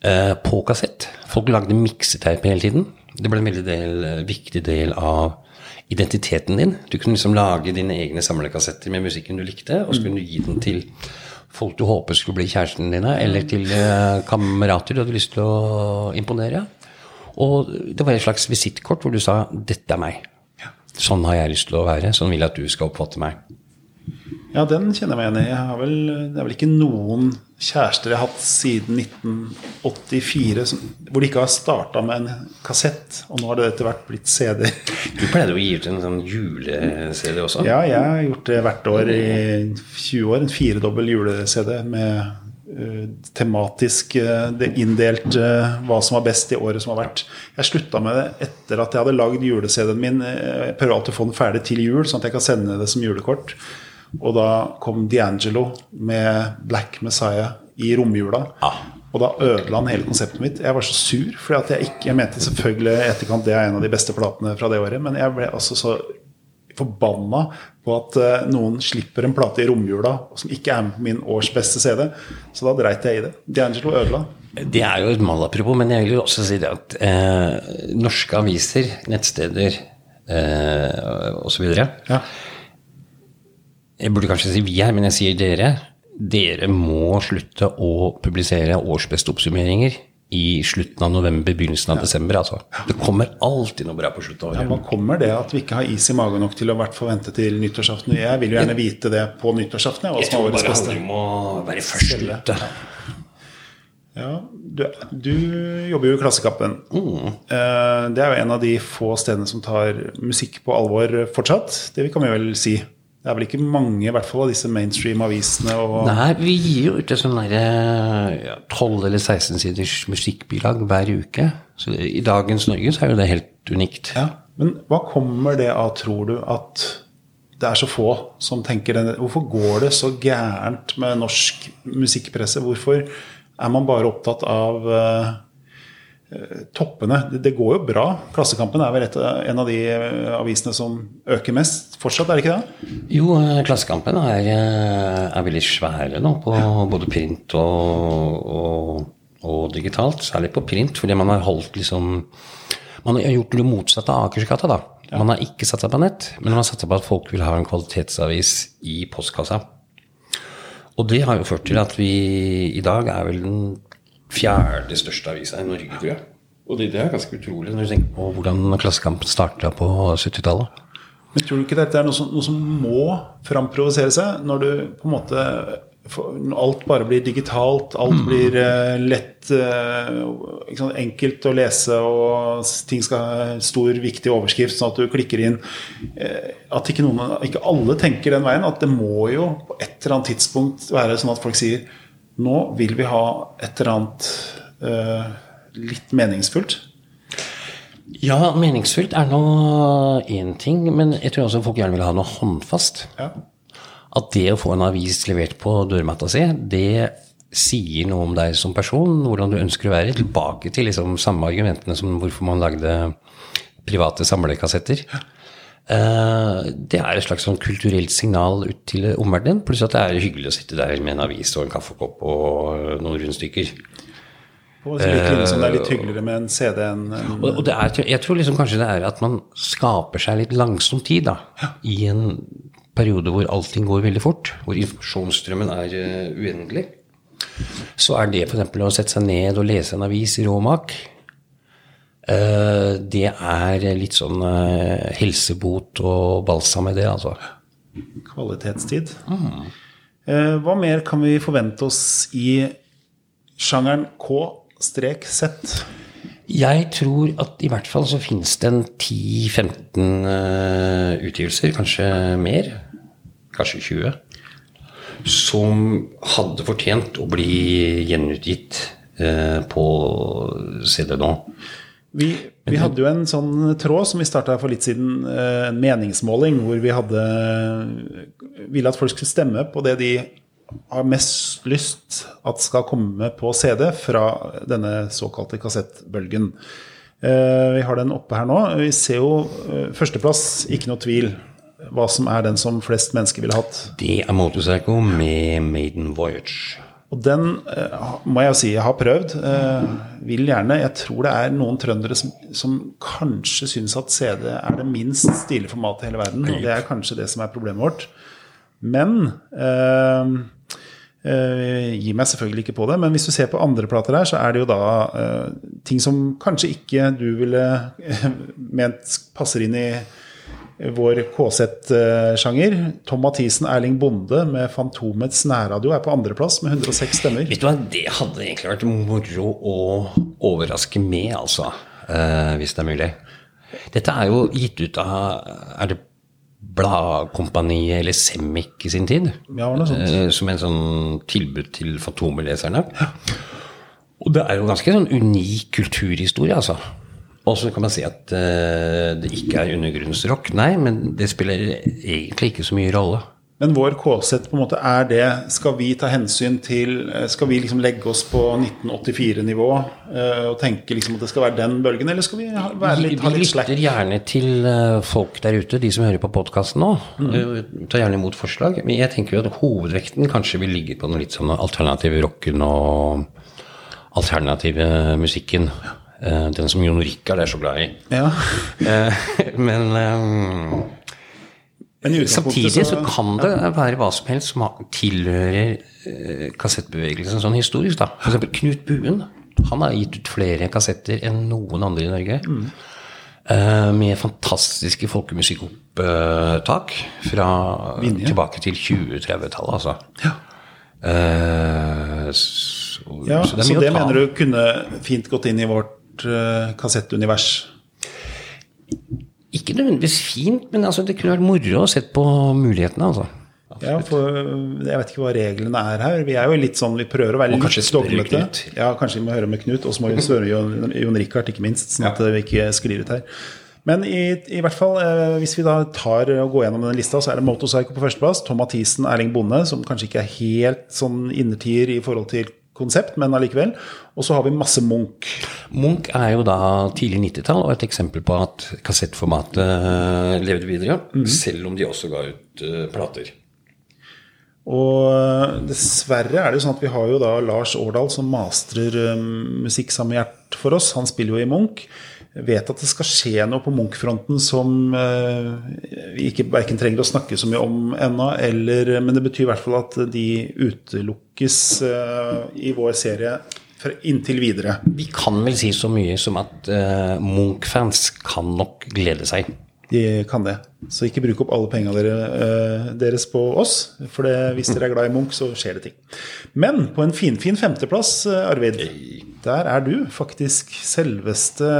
på kassett. Folk lagde mikseteip hele tiden. Det ble en veldig del, eh, viktig del av identiteten din. Du kunne liksom lage dine egne samlekassetter med musikken du likte, og så kunne du gi den til folk du håper skulle bli kjæresten dine, eller til eh, kamerater du hadde lyst til å imponere. Og det var et slags visittkort hvor du sa 'dette er meg'. Sånn har jeg lyst til å være. Sånn vil jeg at du skal oppfatte meg. Ja, den kjenner jeg meg igjen i. Jeg har vel, det er vel ikke noen kjærester jeg har hatt siden 1984 som, hvor de ikke har starta med en kassett. Og nå har det etter hvert blitt CD. Du pleide å gi ut en sånn jule-CD også. Ja, jeg har gjort det hvert år i 20 år. En firedobbel jule-CD med eh, tematisk eh, inndelt eh, hva som var best i året som har vært. Jeg slutta med det etter at jeg hadde lagd jule-CD-en min. Jeg prøver alltid å få den ferdig til jul, sånn at jeg kan sende det som julekort. Og da kom D'Angelo med Black Messiah i romjula. Ah. Og da ødela han hele konseptet mitt. Jeg var så sur, fordi jeg ikke Jeg mente selvfølgelig i etterkant det er en av de beste platene fra det året, men jeg ble altså så forbanna på at uh, noen slipper en plate i romjula som ikke er med på min års beste CD. Så da dreit jeg i det. D'Angelo ødela. Det er jo et malapropos, men jeg vil jo også si det at eh, norske aviser, nettsteder eh, osv. Ja. Jeg burde kanskje si vi her, men jeg sier dere. Dere må slutte å publisere årsbeste oppsummeringer i slutten av november, begynnelsen av desember. Altså. Det kommer alltid noe bra på slutten av Ja, året. Hva kommer det at vi ikke har is i magen nok til å hvert fall vente til nyttårsaften? Jeg vil jo gjerne vite det på nyttårsaften. Jeg, Jeg tror bare beste. handler om å være først ute. Ja, du, du jobber jo i Klassekampen. Mm. Det er jo en av de få stedene som tar musikk på alvor fortsatt. Det kan vi vel si. Det er vel ikke mange i hvert fall av disse mainstream-avisene og Nei, vi gir jo ut et sånn derre ja, 12 eller 16 siders musikkbilag hver uke. Så i dagens Norge så er jo det helt unikt. Ja, Men hva kommer det av, tror du, at det er så få som tenker den Hvorfor går det så gærent med norsk musikkpresse? Hvorfor er man bare opptatt av eh, toppene? Det, går jo bra. Klassekampen er vel et, en av de eh, avisene som øker mest fortsatt, er det ikke det? Jo, eh, Klassekampen er, eh, er veldig svære nå på både print og, og, og digitalt. Særlig på print, fordi man har holdt liksom Man har gjort det motsatte av Akersgata, da. Man har ikke satsa på nett, men man har satsa på at folk vil ha en kvalitetsavis i postkassa. Og det har jo ført til at vi i dag er vel den fjerde største avisa i Norge, tror jeg. Og det, det er ganske utrolig når du tenker på hvordan Klassekampen starta på 70-tallet. Men tror du ikke dette er noe som, noe som må framprovosere seg? Når du på en måte når alt bare blir digitalt, alt blir eh, lett eh, ikke sant, Enkelt å lese, og ting skal ha stor, viktig overskrift, sånn at du klikker inn. eh, At ikke, noen, ikke alle tenker den veien. At det må jo på et eller annet tidspunkt være sånn at folk sier Nå vil vi ha et eller annet eh, litt meningsfullt. Ja, meningsfylt er nå én ting, men jeg tror også folk gjerne vil ha noe håndfast. Ja. At det å få en avis levert på dørmatta si, det sier noe om deg som person, hvordan du ønsker å være. Tilbake til liksom samme argumentene som hvorfor man lagde private samlekassetter. Eh, Det er et slags sånn kulturelt signal ut til omverdenen, pluss at det er hyggelig å sitte der med en avis og en kaffekopp og noen rundstykker. På lik linje som det er litt hyggeligere med en CD enn en Og, det er, jeg tror liksom kanskje det er at man skaper seg litt langsom tid da, i en periode hvor allting går veldig fort, hvor informasjonsstrømmen er eh, uendelig. Så er det f.eks. å sette seg ned og lese en avis i råmak, eh, det er litt sånn eh, helsebot og balsam i det, altså. kvalitetstid. Mm. Hva mer kan vi forvente oss i sjangeren K-Z? Jeg tror at i hvert fall så finnes det en 10-15 eh, utgivelser, kanskje mer, kanskje 20, som hadde fortjent å bli gjenutgitt eh, på CD nå. Vi, vi hadde jo en sånn tråd som vi starta for litt siden, eh, en meningsmåling, hvor vi hadde ville at folk skulle stemme på det de har mest lyst at skal komme på CD fra denne såkalte kassettbølgen. Eh, Vi har den oppe her nå. Vi ser jo eh, førsteplass, ikke noe tvil, hva som er den som flest mennesker ville hatt. Det er Motorcycle med Maiden Voyage. Og den eh, må jeg jo si jeg har prøvd. Eh, vil gjerne. Jeg tror det er noen trøndere som, som kanskje syns at CD er det minst stilige formatet i hele verden. Og det er kanskje det som er problemet vårt. Men eh, eh, Gi meg selvfølgelig ikke på det, men hvis du ser på andre plater her, så er det jo da eh, ting som kanskje ikke du ville eh, ment passer inn i vår KZ-sjanger. Tom Mathisen, Erling Bonde med Fantomets nærradio er på andreplass med 106 stemmer. Vet du hva, det hadde egentlig vært moro å overraske med, altså. eh, hvis det er mulig. Dette er jo gitt ut av Er det Bladkompaniet eller Semic i sin tid? Ja, noe sånt. Eh, som en sånn tilbud til Fantomeleserne. Og det er jo ganske sånn unik kulturhistorie, altså. Og så kan man si at eh, det ikke er undergrunnsrock. Nei, men det spiller egentlig ikke så mye rolle. Men vår KZ på en måte er det Skal vi ta hensyn til eh, Skal vi liksom legge oss på 1984-nivå eh, og tenke liksom at det skal være den bølgen, eller skal vi ha, være litt, ha vi litt slack? lytter gjerne til folk der ute, de som hører på podkasten nå. Mm. Tar gjerne imot forslag. Men jeg tenker jo at hovedvekten kanskje vil ligge på den litt sånn alternative rocken og alternative musikken. Eh, Den som Jon Rikard er så glad i. Ja. Eh, Men um, Men samtidig så kan det være hva som helst som tilhører eh, kassettbevegelsen sånn historisk. da. Eksempel Knut Buen. Han har gitt ut flere kassetter enn noen andre i Norge. Eh, med fantastiske folkemusikkopptak fra tilbake til 2030-tallet, altså. Ja. Uh, Så, Ja, så så det det, er mye å ta mener du kunne fint gått inn i vårt eh, kassettunivers? Ikke nødvendigvis fint, men altså, det kunne vært moro å se på mulighetene, altså. Ja, for eh, jeg vet ikke hva reglene er her. Vi er jo litt sånn, vi prøver å være litt. Knut. Ja, kanskje vi må høre med Knut, og så må vi spørre Jon, Jon Rikard, ikke minst, sånn at vi ikke sklir ut her. Men i, i hvert fall, eh, hvis vi da tar og går gjennom denne lista, så er det Motorpsycho på førsteplass. Tom Mathisen, Erling Bonde, som kanskje ikke er helt sånn innertier i forhold til konsept, men allikevel. Og så har vi masse Munch. Munch er jo da tidlig 90-tall og et eksempel på at kassettformatet eh, levde videre, selv om de også ga ut eh, plater. Og eh, dessverre er det jo sånn at vi har jo da Lars Årdal som mastrer musikk sammen med Gjert for oss. Han spiller jo i Munch. Vet at det skal skje noe på Munch-fronten som eh, vi ikke verken trenger å snakke så mye om ennå, Men det betyr i hvert fall at de utelukkes eh, i vår serie inntil videre. Vi kan vel si så mye som at eh, Munch-fans kan nok glede seg. De kan det. Så ikke bruk opp alle pengene dere, eh, deres på oss. For det, hvis dere er glad i Munch, så skjer det ting. Men på en finfin femteplass, eh, Arvid, der er du faktisk selveste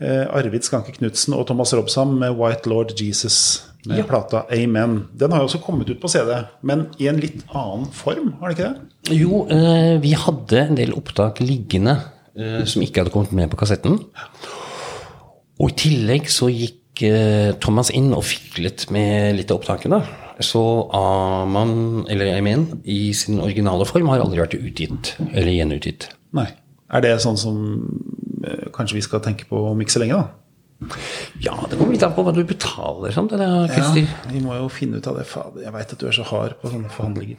eh, Arvid Skanke Knutsen og Thomas Robsam med White Lord Jesus med plata Amen. Den har jo også kommet ut på CD, men i en litt annen form, har den ikke det? Jo, eh, vi hadde en del opptak liggende eh, som ikke hadde kommet med på kassetten. Og i tillegg så gikk eh, Thomas inn og fiklet med litt av opptakene. Så Aman, eller Amen, i sin originale form har aldri vært utgitt, eller gjenutgitt. Nei. Er det sånn som eh, kanskje vi skal tenke på om ikke så lenge, da? Ja, det kommer litt an på hva du betaler, sant, eller, Ja, vi må jo finne ut av det. Fader, jeg veit at du er så hard på sånne forhandlinger.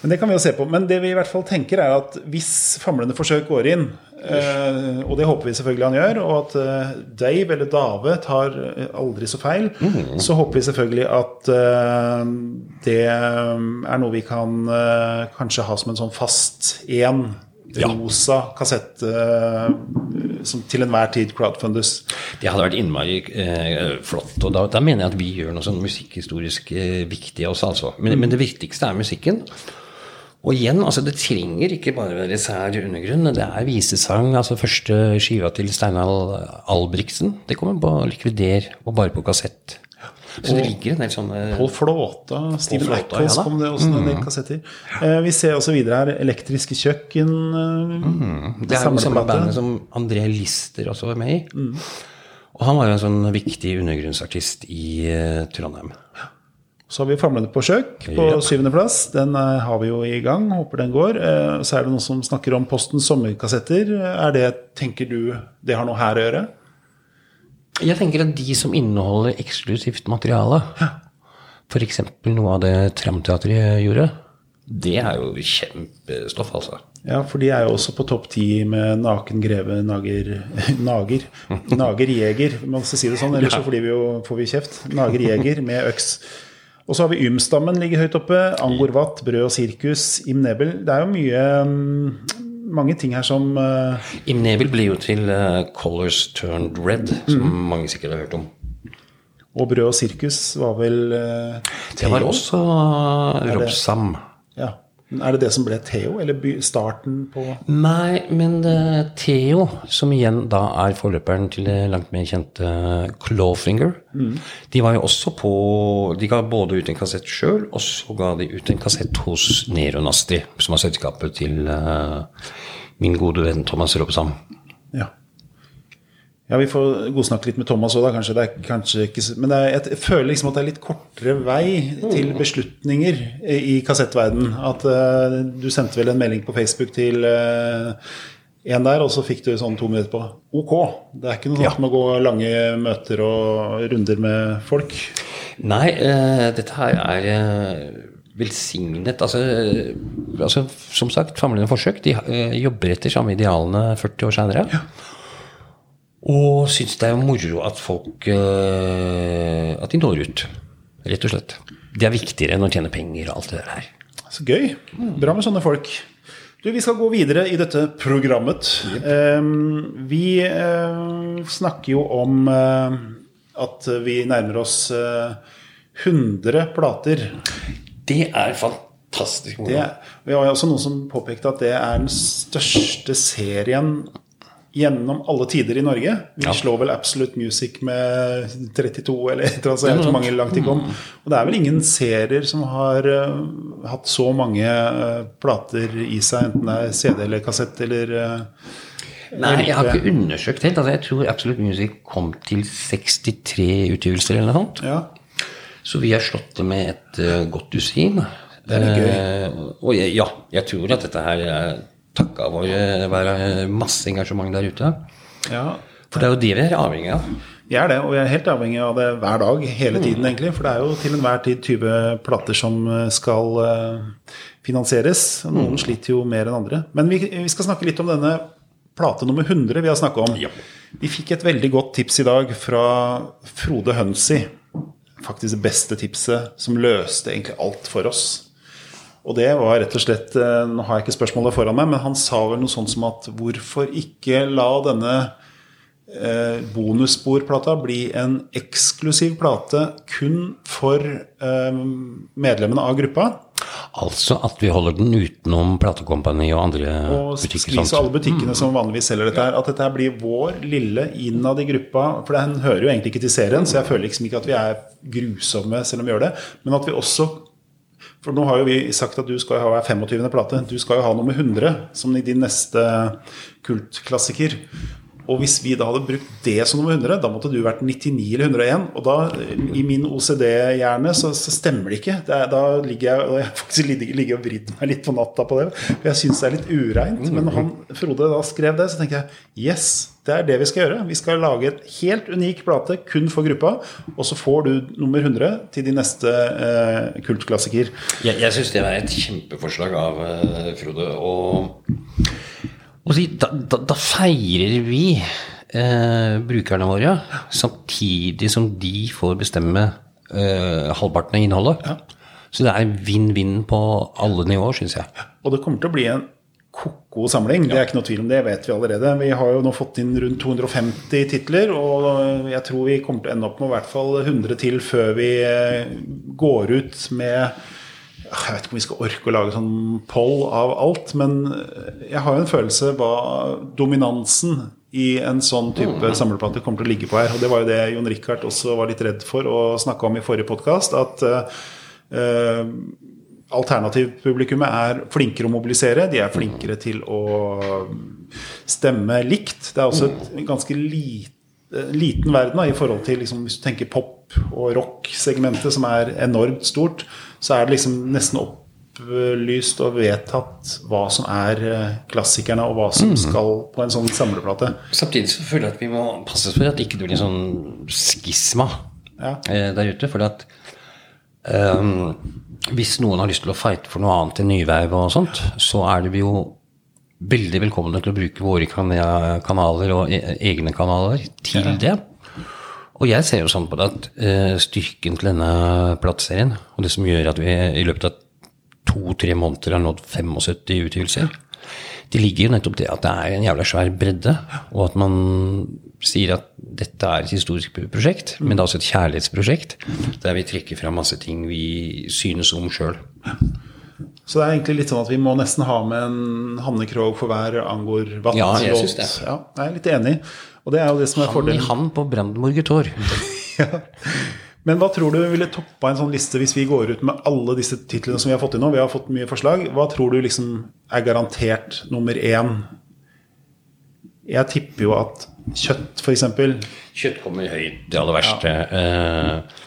Men det kan vi jo se på. Men det vi i hvert fall tenker, er at hvis famlende forsøk går inn, eh, og det håper vi selvfølgelig han gjør, og at uh, Dave eller Dave tar eh, aldri så feil, så håper vi selvfølgelig at uh, det er noe vi kan kanskje ha som en sånn fast én Ja. rosa kassett eh, som til enhver tid crowdfundes. Det hadde vært innmari flott. Og da, da mener jeg at vi gjør noe sånn musikkhistorisk viktig av oss, altså. Men, men det viktigste er musikken. Og igjen, altså det trenger ikke bare være sær undergrunn. Det er visesang. altså Første skiva til Steinar Albrigtsen. Det kommer på likvider og bare på kassett. Så det ligger en del sånne Pål Flåta, Steven Ackles ja kom det også en del kassetter. Eh, vi ser også videre her Elektriske kjøkken. Eh, Det er jo samme bandet som André Lister også var med i. Og han var jo en sånn viktig undergrunnsartist i eh, Trondheim. Så har vi Famlende på sjøk på Yep. syvendeplass. Den eh, har vi jo i gang. Håper den går. Eh, så er det noen som snakker om Postens sommerkassetter. Er det, tenker du, det har noe her å gjøre? Jeg tenker at de som inneholder eksklusivt materiale, f.eks. noe av det Tramteatret gjorde, det er jo kjempestoff, altså. Ja, for de er jo også på topp ti med Naken greve nager Nager. Nager jeger, man skal si det sånn, ellers så får vi jo, får vi kjeft. Nager jeger med øks. Og så har vi Ymstammen ligger høyt oppe. Angor Watt, Brød og sirkus, Im Nebel. Det er jo mye mm, mange ting her som uh... Im Nebel ble jo til uh, Colors Turned Red, som mange sikkert har hørt om. Og Brød og sirkus var vel uh, Det var også Robsam. Ja. Er det det som ble Theo, eller starten på Nei, men uh, Theo, som igjen da er forløperen til det langt mer kjente Clawfinger, de var jo også på De ga både ut en kassett sjøl, og så ga de ut en kassett hos Nero Nasti, som var selskapet til uh, min gode venn Thomas Robsam. Ja. Ja, Vi får godsnakke litt med Thomas òg, da. Kanskje. Det er kanskje ikke, men det er, jeg føler liksom at det er litt kortere vei til beslutninger i kassettverden. At uh, du sendte vel en melding på Facebook til uh, en der, og så fikk du sånn to minutter på OK. Det er ikke noe sånt med å gå lange møter og runder med folk. Nei, uh, dette her er velsignet. Altså, altså, som sagt, famlende forsøk. De jobber etter samme idealene 40 år seinere. Og syns det er moro at folk eh, At de når ut, rett og slett. Det er viktigere enn å tjene penger og alt det der her. Så gøy. Bra med sånne folk. Du, Vi skal gå videre i dette programmet. Eh, vi uh, snakker jo om uh, at vi nærmer oss uh, 100 plater. Det er fantastisk moro. Det, vi har jo også noen som påpekte at det er den største serien gjennom alle tider i Norge. Vi Ja. slår vel Absolute Music med 32 eller et eller annet, mange langt de kom. Og det er vel ingen serier som har uh, hatt så mange uh, plater i seg, enten det er CD eller kassett eller uh, Nei, jeg har ikke undersøkt helt. Altså, jeg tror Absolute Music kom til 63 utgivelser eller noe sånt. Ja. Så vi har slått det med et godt dusin. Det er gøy. Og jeg, ja, jeg tror at dette her er takka våre være masse engasjement der ute. ja. For det er jo det vi er avhengig av. Vi er det, og vi er helt avhengig av det hver dag, hele tiden egentlig. For det er jo til enhver tid 20 plater som eh, skal eh, finansieres. Noen Noen sliter jo mer enn andre. Men vi, vi skal snakke litt om denne plate nummer 100 vi har snakka om. Ja. Vi fikk et veldig godt tips i dag fra Frode Hønsi. Faktisk det beste tipset som løste egentlig alt for oss. Og det var rett og slett eh, Nå har jeg ikke spørsmålet foran meg, men han sa vel noe sånt som at hvorfor ikke la denne eh, bonussporplata bli en eksklusiv plate kun for eh, medlemmene av gruppa? Altså at vi holder den utenom platekompani og andre Og butikker. Og sånt. alle butikkene som vanligvis selger dette her. At dette her blir vår lille innad i gruppa. For den hører jo egentlig ikke til serien, så jeg føler liksom ikke at vi er grusomme selv om vi gjør det. Men at vi også For nå har jo vi sagt at du skal ha hver 25. plate. Du skal jo ha nummer 100 som i din neste kultklassiker. Og hvis vi da hadde brukt det som nummer 100, da måtte du vært 99 eller 101. Og da, i min OCD-hjerne, så, så stemmer det ikke. Det er, da ligger jeg, og jeg faktisk ligget og vridd meg litt på natta på det. For jeg syns det er litt ureint. Men når han, Frode da skrev det, så tenker jeg yes, det er det vi skal gjøre. Vi skal lage et helt unik plate kun for gruppa. Og så får du nummer 100 til de neste eh, kultklassiker. Jeg, jeg syns det er et kjempeforslag av eh, Frode. Og, og da, da, da feirer vi eh, brukerne våre, samtidig som de får bestemme eh, halvparten av innholdet. Så det er vinn-vinn på alle nivåer, syns jeg. Og det kommer til å bli en ko-ko samling. Det er ikke noe tvil om det, vet vi allerede. Vi har jo nå fått inn rundt 250 titler, og jeg tror vi kommer til å ende opp med i hvert fall 100 til før vi eh, går ut med jeg vet ikke om vi skal orke å lage sånn poll av alt, men jeg har jo en følelse hva dominansen i en sånn type samleplate kommer til å ligge på her. Og det var jo det Jon Richard også var litt redd for å snakke om i forrige podkast. At uh, alternativpublikummet er flinkere å mobilisere. De er flinkere til å stemme likt. Det er også et ganske lite liten verden da, i forhold til liksom, hvis du tenker pop- og rock-segmentet, som er enormt stort, så er det liksom nesten opplyst og vedtatt hva som er eh, klassikerne, og hva som skal på en sånn samleplate. Samtidig så føler jeg at vi må passe oss for at det ikke blir en sånn skisma Ja. eh, der ute. For at um, hvis noen har lyst til å fighte for noe annet enn nyverv og sånt, så er det jo veldig velkomne til å bruke våre kanaler og e egne kanaler til det. Og jeg ser jo sånn på det at uh, styrken til denne plateserien, og det som gjør at vi i løpet av to-tre måneder har nådd 75 utgivelser, det ligger jo nettopp det at det er en jævla svær bredde, og at man sier at dette er et historisk prosjekt, men det er også et kjærlighetsprosjekt, der vi trekker fram masse ting vi synes om sjøl. Så det er egentlig litt sånn at vi må nesten ha med en Hanne Krogh for hver Angor Watt. Ja, jeg synes det. Ja, jeg er litt enig. Og det er jo det som er Han i fordelen. han på Brandenburger Tor. Men hva tror du ville toppa en sånn liste hvis vi går ut med alle disse titlene som vi har fått inn nå? Vi har fått mye forslag. Hva tror du liksom er garantert nummer én? Jeg tipper jo at kjøtt, f.eks. Kjøtt kommer høyt, det aller verste. Eh,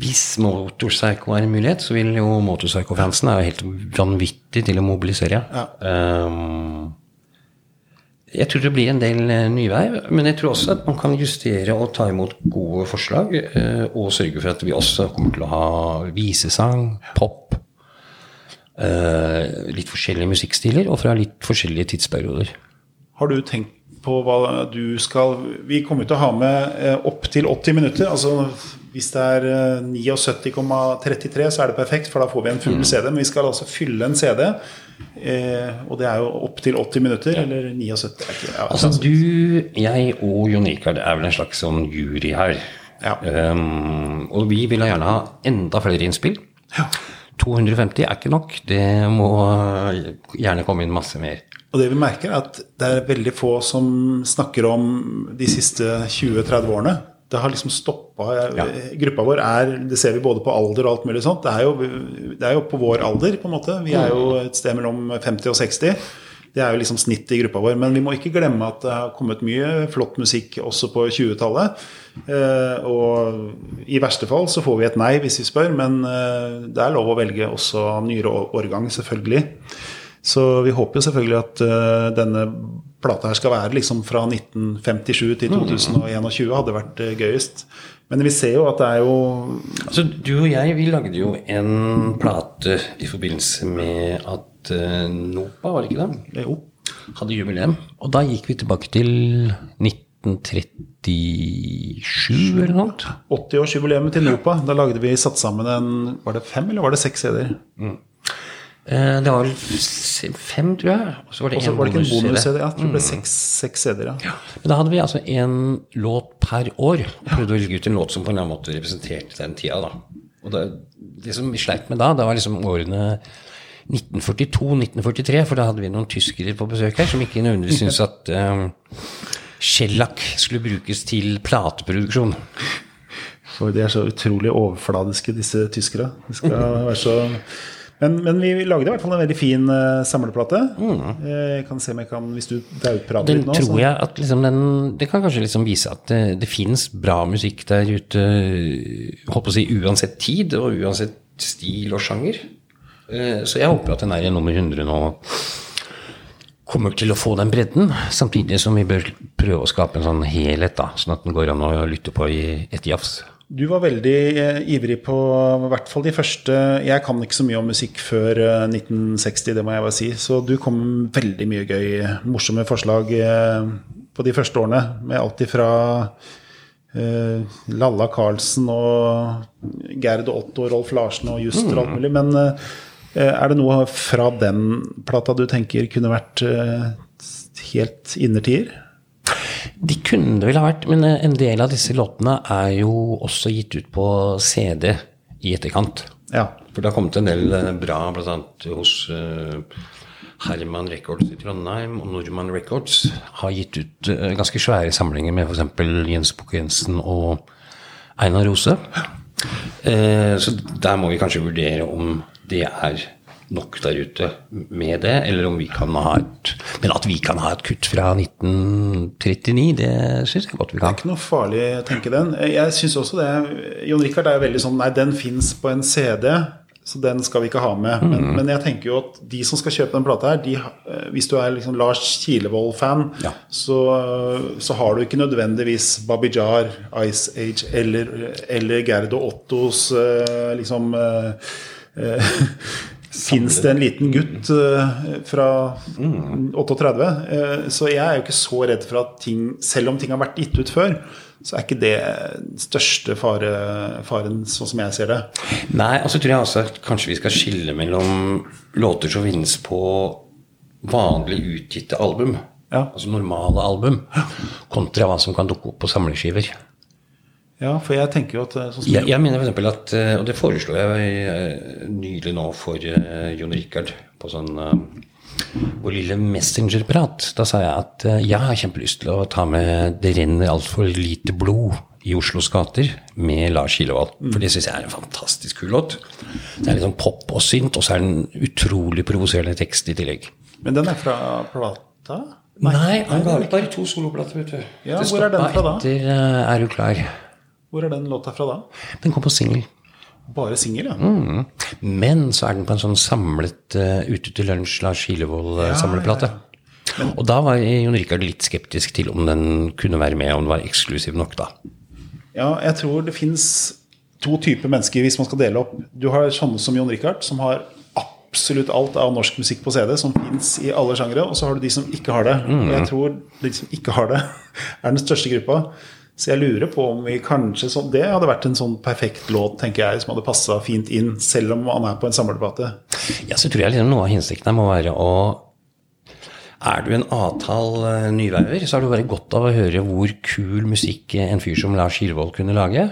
hvis Motorpsycho er en mulighet, så vil jo Motorpsycho-fansen er jo helt vanvittig til å mobilisere. Eh, jeg tror det blir en del nye veier, men jeg tror også at man kan justere og ta imot gode forslag, eh, og sørge for at vi også kommer til å ha visesang, pop, eh, litt forskjellige musikkstiler, og fra litt forskjellige tidsperioder. Har du tenkt på hva du skal Vi kommer til å ha med eh, opptil 80 minutter. Altså hvis det er eh, 79,33, så er det perfekt, for da får vi en full CD. Men vi skal altså fylle en CD, eh, og det er jo opptil 80 minutter. Eller 79 er ikke, ja, Altså du, jeg og Jon Rikard er vel en slags sånn jury her. Ja. Um, og vi vil gjerne ha enda flere innspill. 250 er ikke nok. Det må gjerne komme inn masse mer. Og det vi merker, er at det er veldig få som snakker om de siste 20-30 årene. Det har liksom stoppa Ja. Gruppa vår er Det ser vi både på alder og alt mulig sånt. Det er jo, det er jo på vår alder, på en måte. Vi er jo et sted mellom 50 og 60. Det er jo liksom snittet i gruppa vår. Men vi må ikke glemme at det har kommet mye flott musikk også på 20-tallet. Eh, og i verste fall så får vi et nei hvis vi spør, men eh, det er lov å velge også nyere årgang, selvfølgelig. Så vi håper jo selvfølgelig at eh, denne plata her skal være liksom fra 1957 til 2021 hadde vært eh, gøyest. Men vi ser jo at det er jo Altså, du og jeg, vi lagde jo en plate i forbindelse med at uh, NOPA, var det ikke det? Jo. Hadde jubileum. Og da gikk vi tilbake til 1937 eller noe. 80-årsjubileet til NOPA. Da lagde vi satt sammen en Var det fem eller var det seks CD-er? Eh, det var vel fem, tror jeg. Og så var det en var det ikke en bonus-CD. Ja, jeg tror det ble seks, seks CD-er, ja. Men da hadde vi altså en låt per år. Og prøvde å velge ut en låt som på en eller annen måte representerte den tida. da. Og det, det som vi sleit med da, det var liksom årene 1942-1943, for da hadde vi noen tyskere på besøk her som ikke nødvendigvis syntes at um, skjellakk skulle brukes til plateproduksjon. For de er så utrolig overfladiske, disse tyskere. De skal være så men, men vi lagde i hvert fall en veldig fin uh, samleplate. Mm. Jeg kan se om jeg kan, hvis du daudprater litt nå. tror jeg at liksom den Det kan kanskje liksom vise at det, det fins bra musikk der ute, holdt på å si, uansett tid og uansett stil og sjanger. Eh, Så jeg håper at den er i nummer 100 nå kommer til å få den bredden, samtidig som vi bør prøve å skape en sånn helhet, da, sånn at den går an å lytte på i et jafs. Du var veldig eh, ivrig på i hvert fall de første Jeg kan ikke så mye om musikk før eh, 1960, det må jeg bare si. Så du kom med veldig mye gøy, morsomme forslag eh, på de første årene. Med alt ifra eh, Lalla Karlsen og Gerd Otto og Rolf Larsen og Just og alt mulig. Men eh, er det noe fra den plata du tenker kunne vært eh, helt innertier? De kunne det vel ha vært, men eh, en del av disse låtene er jo også gitt ut på CD i etterkant. Ja. For det har kommet en del eh, bra, bl.a. hos eh, Herman Records i Trondheim og Nordmann Records har gitt ut ganske svære samlinger med f.eks. Jens Bukke Jensen og Einar Rose. Eh, så der må vi kanskje vurdere om det er nok der ute med det, eller om vi kan ha et Men at vi kan ha et kutt fra 1939, det syns jeg godt vi kan. Det er ikke noe farlig å tenke den. Jeg synes også det. Jon Rikard er jo veldig sånn Nei, den fins på en CD, så den skal vi ikke ha med. Men, Mm. men jeg tenker jo at de som skal kjøpe den plata her, de, eh, hvis du er liksom Lars Kilevold-fan, Ja. så, så har du ikke nødvendigvis Babijar, Ice Age eller, eller Gerd og Ottos eh, liksom eh, Fins det en liten gutt uh, fra 38? Uh, Så jeg er jo ikke så redd for at ting Selv om ting har vært gitt ut før, så er ikke det den største fare, faren, sånn som jeg ser det. Nei, og så tror jeg også at kanskje vi skal skille mellom låter som finnes på vanlig utgitte album, Ja. altså normale album, kontra hva som kan dukke opp på samleskiver. Ja, for jeg tenker jo at eh, Jeg, jeg mener f.eks. at, eh, og det foreslo jeg eh, nylig nå for Jon Rikard på sånn vår lille Messenger-prat. Da sa jeg at jeg har kjempelyst til å ta med 'Det renner altfor lite blod' i Oslos gater med Lars Kilevold. For det syns jeg er en fantastisk kul låt. Det er litt sånn pop og synt, og så er den utrolig provoserende tekst i tillegg. Men den er fra plata? Nei, han ga ut bare to soloplater, vet du. Ja, Det hvor er den fra da? Etter 'Er du klar'? Hvor er den låta fra da? Den kom på singel. Bare singel, ja. Mm. Men så er den på en sånn samlet uh, Ute til lunsj Lars Kilevold-samleplate. Og da var Jon Rikard litt skeptisk til om den kunne være med, om den var eksklusiv nok, da. Ja, jeg tror det fins to typer mennesker hvis man skal dele opp. Du har sånne som Jon Rikard, som har absolutt alt av norsk musikk på CD, som fins i alle sjangere. Og så har du de som ikke har det. Og jeg tror de som ikke har det, er den største gruppa. Så jeg lurer på om vi kanskje så, Det hadde vært en sånn perfekt låt, tenker jeg, som hadde passa fint inn, selv om han er på en samleplate. Ja, så tror jeg liksom noe av hensikten må være å Er du en avtal eh, nyveiver, så har du bare godt av å høre hvor kul musikk eh, en fyr som Lars Kilevold kunne lage.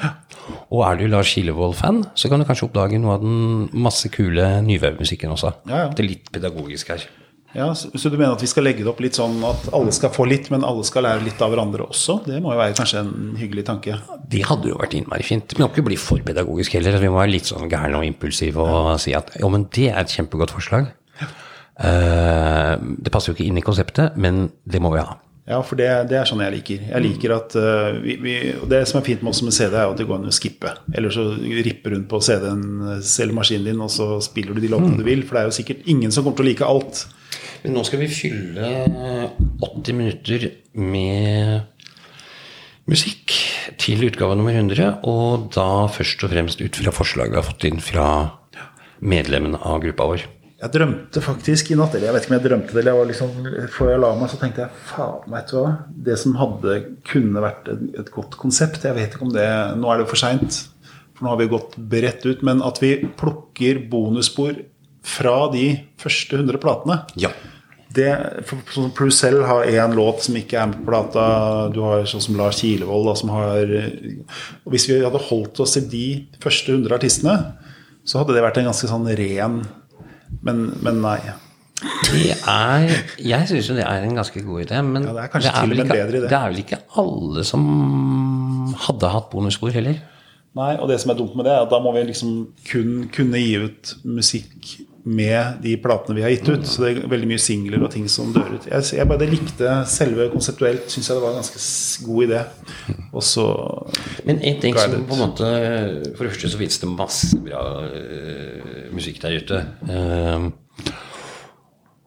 Og er du Lars Kilevold-fan, så kan du kanskje oppdage noe av den masse kule nyveivmusikken også. Ja, ja. Det er litt pedagogisk her. Ja, så, du mener at vi skal legge det opp litt sånn at alle skal få litt, men alle skal lære litt av hverandre også? Det må jo være kanskje en hyggelig tanke. Det hadde jo vært innmari fint. Men det må ikke bli for pedagogisk heller. Vi må være litt sånn gærne og impulsive og si at jo, men det er et kjempegodt forslag. Eh, det passer jo ikke inn i konseptet, men det må vi ha. Ja, for det, det er sånn jeg liker. Jeg liker at uh, vi, vi, Det som er fint med oss med CD, er at det går an å skippe. Eller så ripper rundt på CD-en selger maskinen din, og så spiller du de låtene du vil. For det er jo sikkert ingen som kommer til å like alt. Men nå skal vi fylle 80 minutter med musikk til utgave nummer 100, og da først og fremst ut fra forslaget vi har fått inn fra medlemmene av gruppa vår. Jeg drømte faktisk i natt, eller jeg vet ikke om jeg drømte det, eller jeg var liksom, før jeg la meg, så tenkte jeg faen, vet du hva. Det som hadde kunne vært et, et godt konsept, jeg vet ikke om det Nå er det for seint, for nå har vi gått bredt ut. Men at vi plukker bonusspor fra de første 100 platene. Ja. Det, for, du Prucell har én låt som ikke er med på plata. Du har sånn som Lars Kilevold, da, som har og Hvis vi hadde holdt oss til de første 100 artistene, så hadde det vært en ganske sånn ren Men, men nei. Det er Jeg syns jo det er en ganske god idé, men Ja, det er og med ikke, idé. det er vel ikke alle som hadde hatt bonusspor heller. Nei, og det som er dumt med det, er at da må vi liksom kun kunne gi ut musikk med de platene vi har gitt ut. Så det er veldig mye singler og ting som dør ut. Jeg, jeg bare likte selve konseptuelt, syns jeg det var en ganske god idé. Og så Men en ting som på en måte For det første så finnes det masse bra uh, musikk der ute. Uh,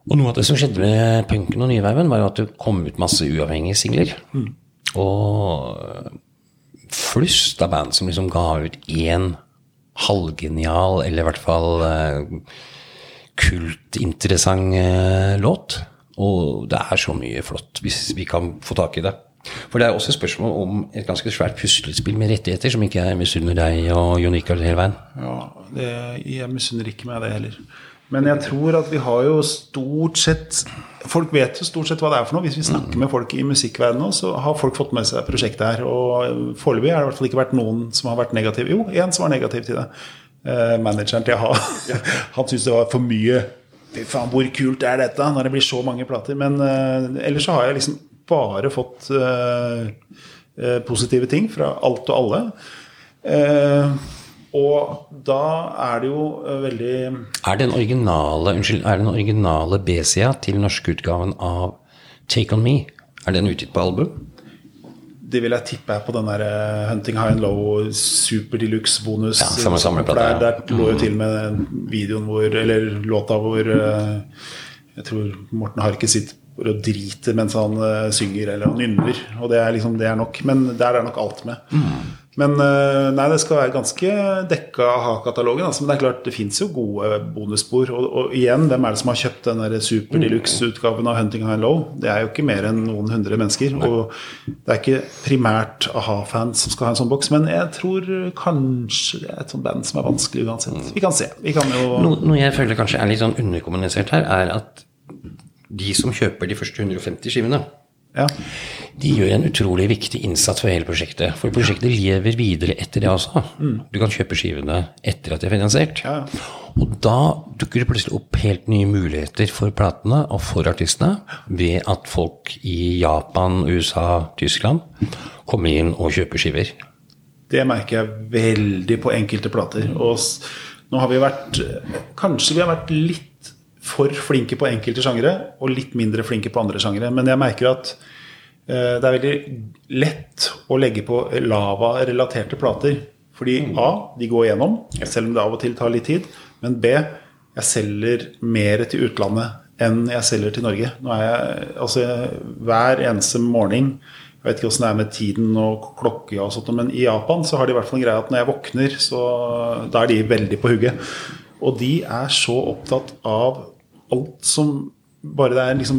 og noe av det som skjedde med punken og nyveiven, var jo at det kom ut masse uavhengige singler. Og flust av band som liksom ga ut én halvgenial, eller i hvert fall eh, kultinteressant eh, låt. Og det er så mye flott hvis vi kan få tak i det. For det er også et spørsmål om et ganske svært puslespill med rettigheter, som ikke jeg misunner deg og Jon Rikard hele veien. Ja, det, jeg misunner ikke meg det heller. Men jeg tror at vi har jo stort sett Folk vet jo stort sett hva det er for noe. Hvis vi snakker med folk i musikkverdenen nå, så har folk fått med seg prosjektet her. Og foreløpig har det i hvert fall ikke vært noen som har vært negativ. Jo, én som var negativ til det. Eh, manageren til a-ha. Han syntes det var for mye. Fy faen, hvor kult er dette når det blir så mange plater? Men eh, ellers så har jeg liksom bare fått eh, positive ting fra alt og alle. Eh, og da er det jo veldig Er den originale, unnskyld, er den originale B-sida til norskeutgaven av Take On Me, er den utgitt på album? Det vil jeg tippe er på den der eh, Hunting High and Low super deluxe bonus. Ja, samme samleplate, For. Der, der lå jo til med videoen hvor Eller låta hvor eh, Jeg tror Morten Harket sitter og driter mens han eh, synger eller han nynner. Og det er liksom det er nok. Men der er nok alt med. Mm. Men eh, nei, det skal være ganske dekka av ha-katalogen. Altså, men det er klart, det fins jo gode bonusspor. Og, og igjen, hvem er det som har kjøpt den der super deluxe-utgaven av Hunting High Low? Det er jo ikke mer enn noen hundre mennesker. Og det er ikke primært a-ha-fans som skal ha en sånn boks, men jeg tror kanskje det er et sånt band som er vanskelig uansett. Vi kan se. Vi kan jo Noe, noe jeg føler kanskje er litt sånn underkommunisert her, er at de som kjøper de første 150 skivene, ja. de gjør en utrolig viktig innsats for hele prosjektet. For prosjektet lever videre etter det også. Du kan kjøpe skivene etter at de er finansiert. Ja, ja. Og da dukker det plutselig opp helt nye muligheter for platene og for artistene ved at folk i Japan, USA, Tyskland kommer inn og kjøper skiver. Det merker jeg veldig på enkelte plater. Og nå har vi vært Kanskje vi har vært litt for flinke på enkelte sjangere og litt mindre flinke på andre sjangere. Men jeg merker at eh, det er veldig lett å legge på lava-relaterte plater. Fordi A, de går gjennom, selv om det av og til tar litt tid. Men B, jeg selger mer til utlandet enn jeg selger til Norge. Nå er jeg, altså Hver eneste morgen Jeg vet ikke åssen det er med tiden og klokka og sånt, men i Japan så har de i hvert fall en greie at når jeg våkner, så da er de veldig på hugget. Og de er så opptatt av alt som bare det er liksom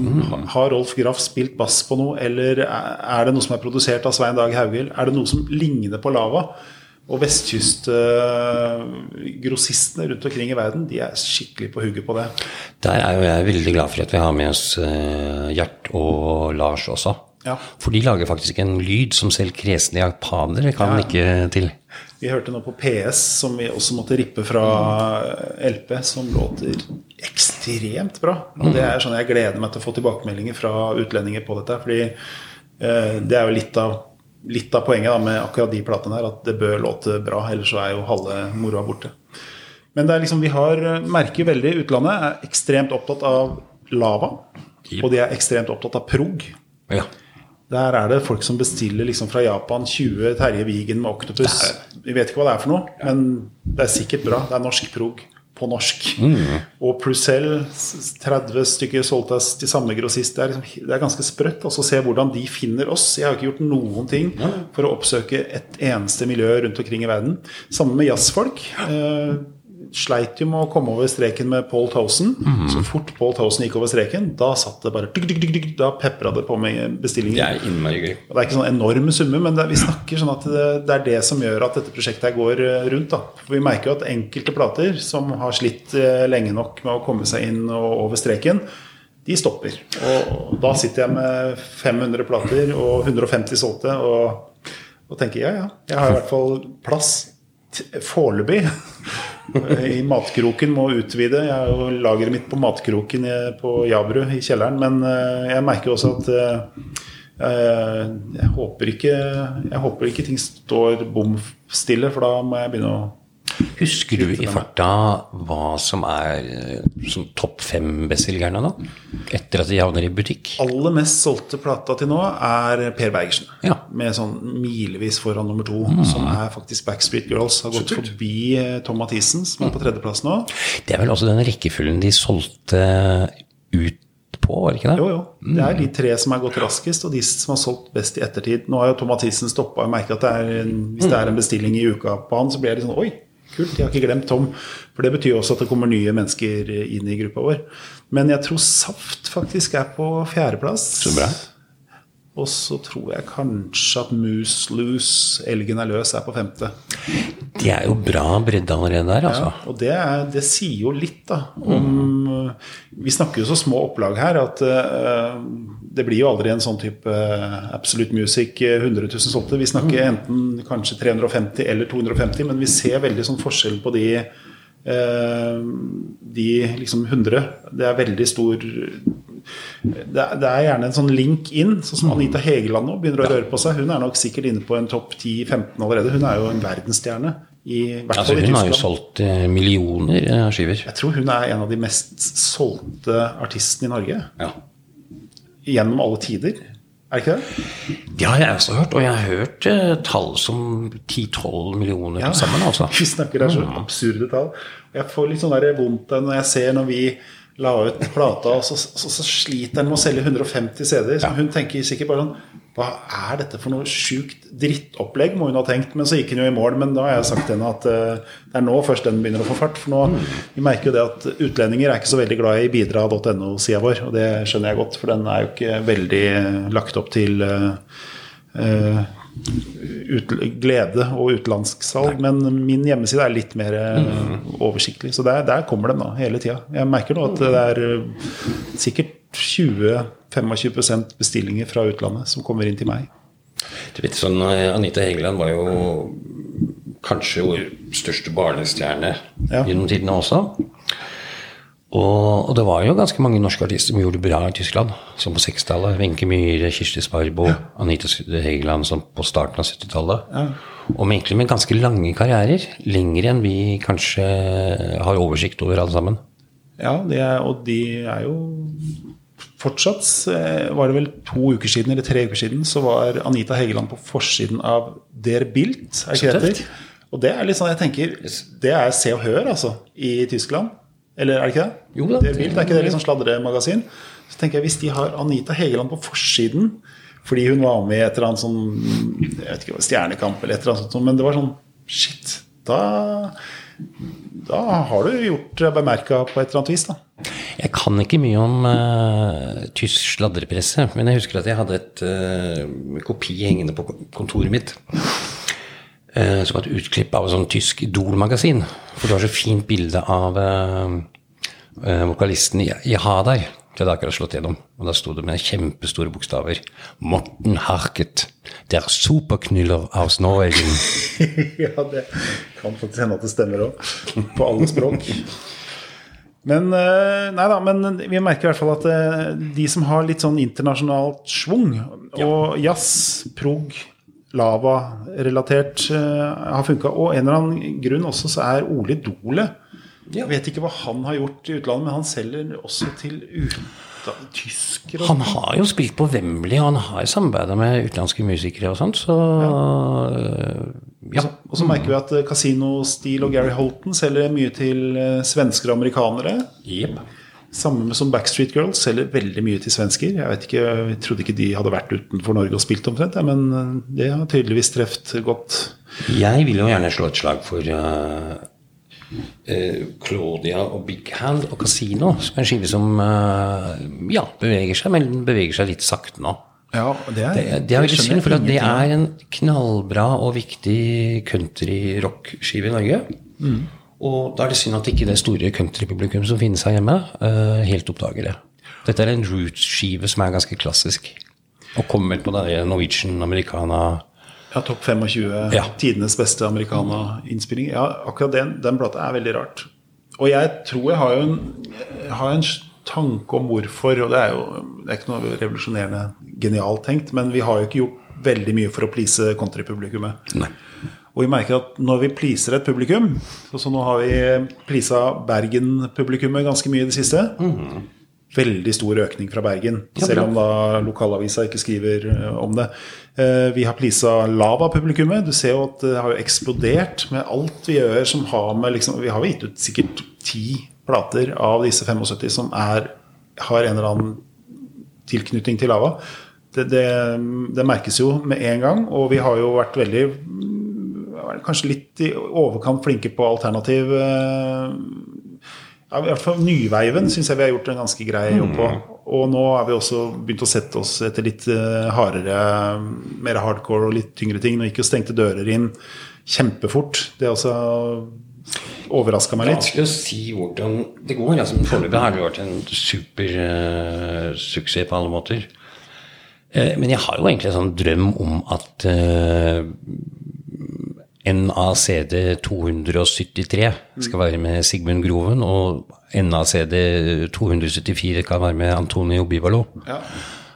Har Rolf Graff spilt bass på noe, eller er det noe som er produsert av Svein Dag Haughild? Er det noe som ligner på Lava? Og vestkystgrossistene rundt omkring i verden, de er skikkelig på hugget på det. Der er jo jeg veldig glad for at vi har med oss eh, Gjert og Lars også. Ja. For de lager faktisk en lyd som selv kresne japanere kan Ja. ikke til. Vi hørte nå på PS, som vi også måtte rippe fra LP, som låter ekstremt bra. Og det er sånn jeg gleder meg til å få tilbakemeldinger fra utlendinger på dette. Fordi eh, det er jo litt av, litt av poenget da, med akkurat de platene her, at det bør låte bra, ellers så er jo halve moroa borte. Men det er liksom, vi har, merker veldig utlandet er ekstremt opptatt av lava. Og de er ekstremt opptatt av prog. Ja. Der er det folk som bestiller liksom fra Japan 20 Terje Vigen med Octopus. Vi vet ikke hva det er for noe, men det er sikkert bra. Det er norsk prog på norsk. Og Prucell, 30 stykker solgte til samme grossist. Det er, liksom, det er ganske sprøtt å se hvordan de finner oss. Jeg har ikke gjort noen ting for å oppsøke et eneste miljø rundt omkring i verden. Sammen med jazzfolk. Eh, sleit jo med å komme over streken med Paul Towson. Så fort Paul Towson gikk over streken, da satt det bare Da pepra det på med bestillinger. Det er innmari gøy. Og Det er ikke sånn enorme summer, men det, vi snakker sånn at det, det er det som gjør at dette prosjektet går eh, rundt. da. For Vi merker jo at enkelte plater som har slitt eh, lenge nok med å komme seg inn og over streken, de stopper. Og da sitter jeg med 500 plater og 150 solgte og, og tenker ja, ja, jeg har i hvert fall plass foreløpig. I matkroken må utvide. Jeg har jo lageret mitt på matkroken på Jabru i kjelleren. Men eh, jeg merker også at eh, eh, jeg håper ikke Jeg håper ikke ting står bom stille, for da må jeg begynne å Husker du i farta hva som er eh, som topp fem bestselgerne nå? Etter at de havner i butikk? Aller mest solgte plata til nå er Per Bergersen. Ja. Med sånn milevis foran nummer to, som er faktisk Backstreet Girls. Har gått forbi eh, Tom Mathisen, som er på tredjeplass nå. Det er vel også den rekkefølgen de solgte ut på, var det ikke det? Jo, jo. Det er de tre som har gått raskest, og de som har solgt best i ettertid. Nå har jo Tom Mathisen stoppa og merka at det er hvis det er en bestilling i uka på han, så blir det litt sånn Oi, kult, jeg har ikke glemt Tom. For det betyr også at det kommer nye mennesker inn i gruppa vår. Men jeg tror Saft faktisk er på fjerdeplass. Så bra. Og så tror jeg kanskje at Moose Loose, Elgen er løs, er på femte. De er jo bra bredde allerede der, altså. Og det, er, det sier jo litt da om mm. Vi snakker jo så små opplag her at uh, det blir jo aldri en sånn type uh, Absolute Music uh, 100 000 solgte. Vi snakker enten kanskje 350 eller 250, men vi ser veldig sånn forskjell på de uh, de liksom 100. Det er veldig stor det er, det er gjerne en sånn link inn, sånn som Anita Hegeland nå begynner å røre på seg. Hun er nok sikkert inne på en topp 10-15 allerede. Hun er jo en verdensstjerne. I hvert Altså, fall i hun har jo solgt eh, millioner eh, skiver. Jeg tror hun er en av de mest solgte artistene i Norge. Ja. Gjennom alle tider. Er det ikke det? Det har jeg også hørt, og jeg har hørt eh, tall som 10-12 millioner til sammen, altså. Vi snakker der så absurde tall. Jeg får litt sånn vondt når jeg ser når vi la ut plata, og så, så, så sliter den med å selge 150 CD-er. Ja. hun tenker sikkert bare sånn Hva er dette for noe sjukt drittopplegg, må hun ha tenkt. Men så gikk hun jo i mål. Men da har jeg sagt til henne at uh, det er nå først den begynner å få fart. For nå, vi merker jo det at utlendinger er ikke så veldig glad i bidra.no-sida vår. Og det skjønner jeg godt, for den er jo ikke veldig eh, lagt opp til uh, eh, ut, glede og utenlandsksalg. Men min hjemmeside er litt mer eh, oversiktlig. Så der, der kommer den da, hele tida. Jeg merker nå at det er eh, sikkert 20-25% bestillinger fra utlandet som kommer inn til meg. Du vet, sånn, eh, Anita Hegeland var jo kanskje vår største barnestjerne Ja. gjennom tidene også. Og, og det var jo ganske mange norske artister som gjorde det bra i Tyskland. Som på 60-tallet. Wenche Myhre, Kirsti Sparbo, Anita Hegeland som på starten av 70-tallet. Og med, egentlig med ganske lange karrierer. Lengre enn vi kanskje har oversikt over alle sammen. Ja, det er, og de er jo Fortsatt eh, var det vel to uker siden eller tre uker siden så var Anita Hegeland på forsiden av Der Bilt. Er ikke det Og det er litt sånn jeg tenker Det er Se og Hør, altså, i Tyskland. Eller er det ikke det? Jo da, Der Bild, er ikke det litt sånn sladremagasin? Så tenker jeg, Hvis de har Anita Hegeland på forsiden fordi hun var med i et eller annet sånn jeg vet ikke, Stjernekamp eller et eller annet sånt, men det var sånn Shit. Da, da har du gjort deg bemerka på et eller annet vis, da. Jeg kan ikke mye om uh, tysk sladrepresse, men jeg husker at jeg hadde et uh, kopi hengende på kontoret mitt. Eh, som var et utklipp av et sånt tysk Idol-magasin. For det var så fint bilde av eh, eh, vokalisten i, i Hadar. Det hadde akkurat slått gjennom. Og da sto det med kjempestore bokstaver. Morten Harket. Der superknyller av Norwegen. ja, det kan faktisk hende at det stemmer òg. På alle språk. Men eh, nei da, men vi merker i hvert fall at eh, de som har litt sånn internasjonalt schwung, og jazz, prog, lava-relatert, eh, har funka. Og en eller annen grunn også så er Ole Dole Ja. Jeg vet ikke hva han har gjort i utlandet, men han selger også til tyskere. Han har jo spilt på Wembley, og han har samarbeida med utenlandske musikere og sånt, så ja. Og så merker vi at eh, Casino Steel og Gary Holton selger mye til eh, svensker og amerikanere. Jep. Samme med som Backstreet Girls selger veldig mye til svensker. Jeg vet ikke, jeg trodde ikke de hadde vært utenfor Norge og spilt omtrent, ja, men eh, det har tydeligvis treffet godt. Jeg vil jo gjerne slå et slag for uh, uh, Claudia og Big Hand og Casino, som er en skive som uh, ja, beveger seg, men den beveger seg litt sakte nå. Ja, det er, Det, det er veldig synd, for at det er en knallbra og viktig country-rock-skive i Norge. Og da er det synd at ikke det store countrypublikum som finnes her hjemme, uh, helt oppdager det. Dette er en roots-skive som er ganske klassisk. Og kommer på det Norwegian, Americana Ja, Topp 25, Ja. tidenes beste americana-innspilling. Ja, akkurat den, den plata er veldig rart. Og jeg tror jeg har jo en, har en tanke om hvorfor, og det er jo det er ikke noe revolusjonerende genialt tenkt, men vi har jo ikke gjort veldig mye for å please countrypublikummet. Og vi merker at når vi pleaser et publikum Så, så nå har vi pleasa Bergen-publikummet ganske mye i det siste. Veldig stor økning fra Bergen, Ja, selv om da lokalavisa ikke skriver eh, om det. Eh, Vi har pleasa Lava-publikummet. Du ser jo at det har eksplodert med alt vi gjør som har med liksom, Vi har jo gitt ut sikkert ti plater av disse 75 som er, har en eller annen tilknytning til lava. Det, det, det merkes jo med en gang, og vi har jo vært veldig mm, Kanskje litt i overkant flinke på alternativ eh, ja, I hvert fall Nyveiven syns jeg vi har gjort en ganske grei jobb på. Og nå har vi også begynt å sette oss etter litt eh, hardere, mer hardcore og litt tyngre ting. Nå gikk jo stengte dører inn kjempefort. Det også overraska meg litt. Vanskelig å si hvordan det går. Altså, Foreløpig har det vært en supersuksess på alle måter. Uh, men jeg har jo egentlig en sånn drøm om at eh, NACD 273 skal være med Sigmund Groven, og NACD 274 kan være med Antonio Bivalo. Ja.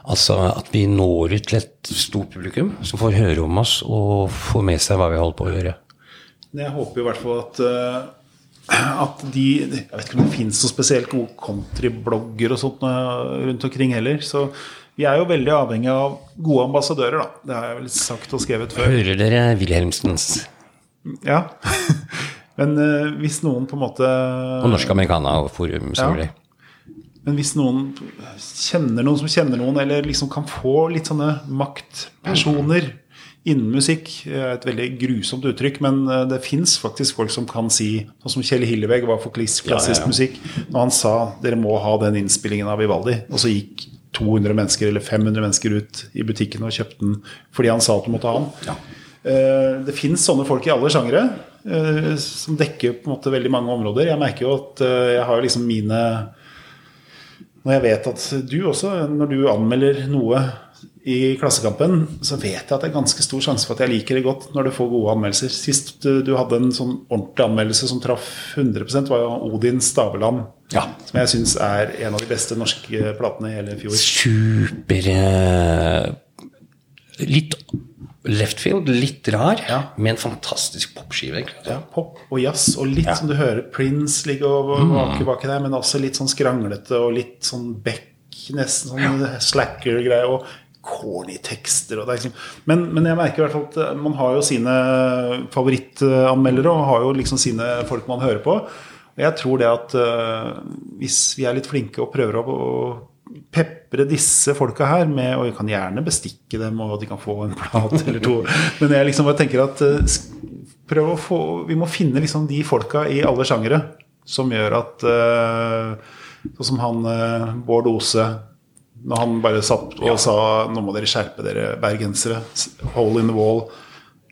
Altså at vi når ut til et stort publikum som får høre om oss og får med seg hva vi holder på å gjøre. Jeg håper i hvert fall at eh, at de Jeg vet ikke om det fins noen spesielt gode countryblogger og sånt eh, rundt omkring heller. Så vi er jo veldig avhengig av gode ambassadører, da. Det har jeg vel sagt og skrevet før. Hører dere Wilhelmsens Ja. Men eh, hvis noen på en måte og Norsk Americana og Forum, selvfølgelig. Men hvis noen kjenner noen som kjenner noen, eller liksom kan få litt sånne maktpersoner innen musikk er et veldig grusomt uttrykk, men eh, det fins faktisk folk som kan si Sånn som Kjell Hillevegg var for klassisk, klassisk Ja, ja, ja. musikk. Når han sa dere må ha den innspillingen av Vivaldi, og så gikk 200 mennesker eller 500 mennesker ut i butikken og kjøpte den fordi han sa at du måtte ha den. Eh, Det fins sånne folk i alle sjangere eh, som dekker på en måte veldig mange områder. Jeg merker jo at eh, jeg har liksom mine Når jeg vet at du også, når du anmelder noe i Klassekampen, så vet jeg at det er ganske stor sjanse for at jeg liker det godt når du får gode anmeldelser. Sist du, hadde en sånn ordentlig anmeldelse som traff 100% var jo Odin Staveland. Ja. Som jeg syns er en av de beste norske platene i hele fjor. Super Litt left field, litt rar, Ja. med en fantastisk popskive. Ja, pop og jazz, og litt Ja. som du hører Prince ligge og vake baki der, men også litt sånn skranglete og litt sånn Beck, nesten sånn slacker-greie, og corny tekster. Og det er liksom. men, men jeg merker i hvert fall at eh, man har jo sine favorittanmeldere, og har jo liksom sine folk man hører på. Og jeg tror det at uh, hvis vi er litt flinke og prøver å pepre disse folka her med Og vi kan gjerne bestikke dem, og de kan få en plat eller to. Men jeg liksom bare tenker at eh, prøv å få Vi må finne liksom de folka i alle sjangere som gjør at eh, Sånn som han eh, Bård Ose når han bare satt og sa Nå må dere skjerpe dere, bergensere. Hole in the wall.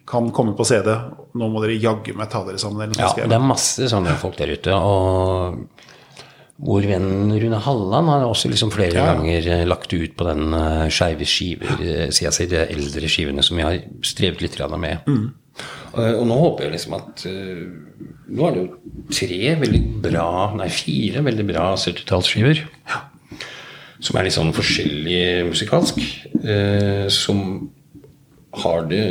kan komme på CD. Nå må dere jaggu meg ta dere sammen. Eller Ja, jeg- det er masse sånne folk der ute. Og vår venn Rune Halland har også liksom flere Ja. ganger eh, lagt ut på den uh, skeive skiver, sier siden jeg sier de eldre skivene som vi har strevet litt med. Mm. Og, nå håper jeg liksom at eh, Nå er det jo tre veldig bra, nei fire veldig bra 70-tallsskiver. Som er litt sånn forskjellig musikalsk. eh, som har det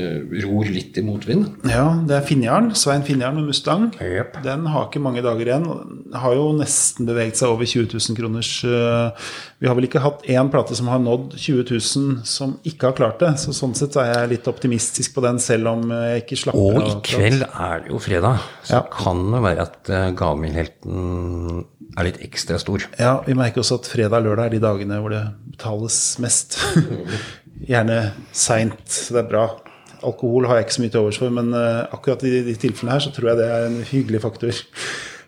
ror litt i motvind. Ja, det er Finjarn. Svein Finjarn med Mustang. Yep. Den har ikke mange dager igjen. Den Har jo nesten beveget seg over 20 000 kroners eh, Vi har vel ikke hatt én plate som har nådd 20 000 som ikke har klart det. Så sånn sett er jeg litt optimistisk på den, selv om jeg ikke slapper Og i kveld er det jo fredag, så Ja. kan det være at uh, gavmildhelten er litt ekstra stor. Ja, vi merker også at fredag og lørdag er de dagene hvor det betales mest. Gjerne seint, så det er bra. Alkohol har jeg ikke så mye til overs for, men eh, akkurat i de tilfellene her så tror jeg det er en hyggelig faktor.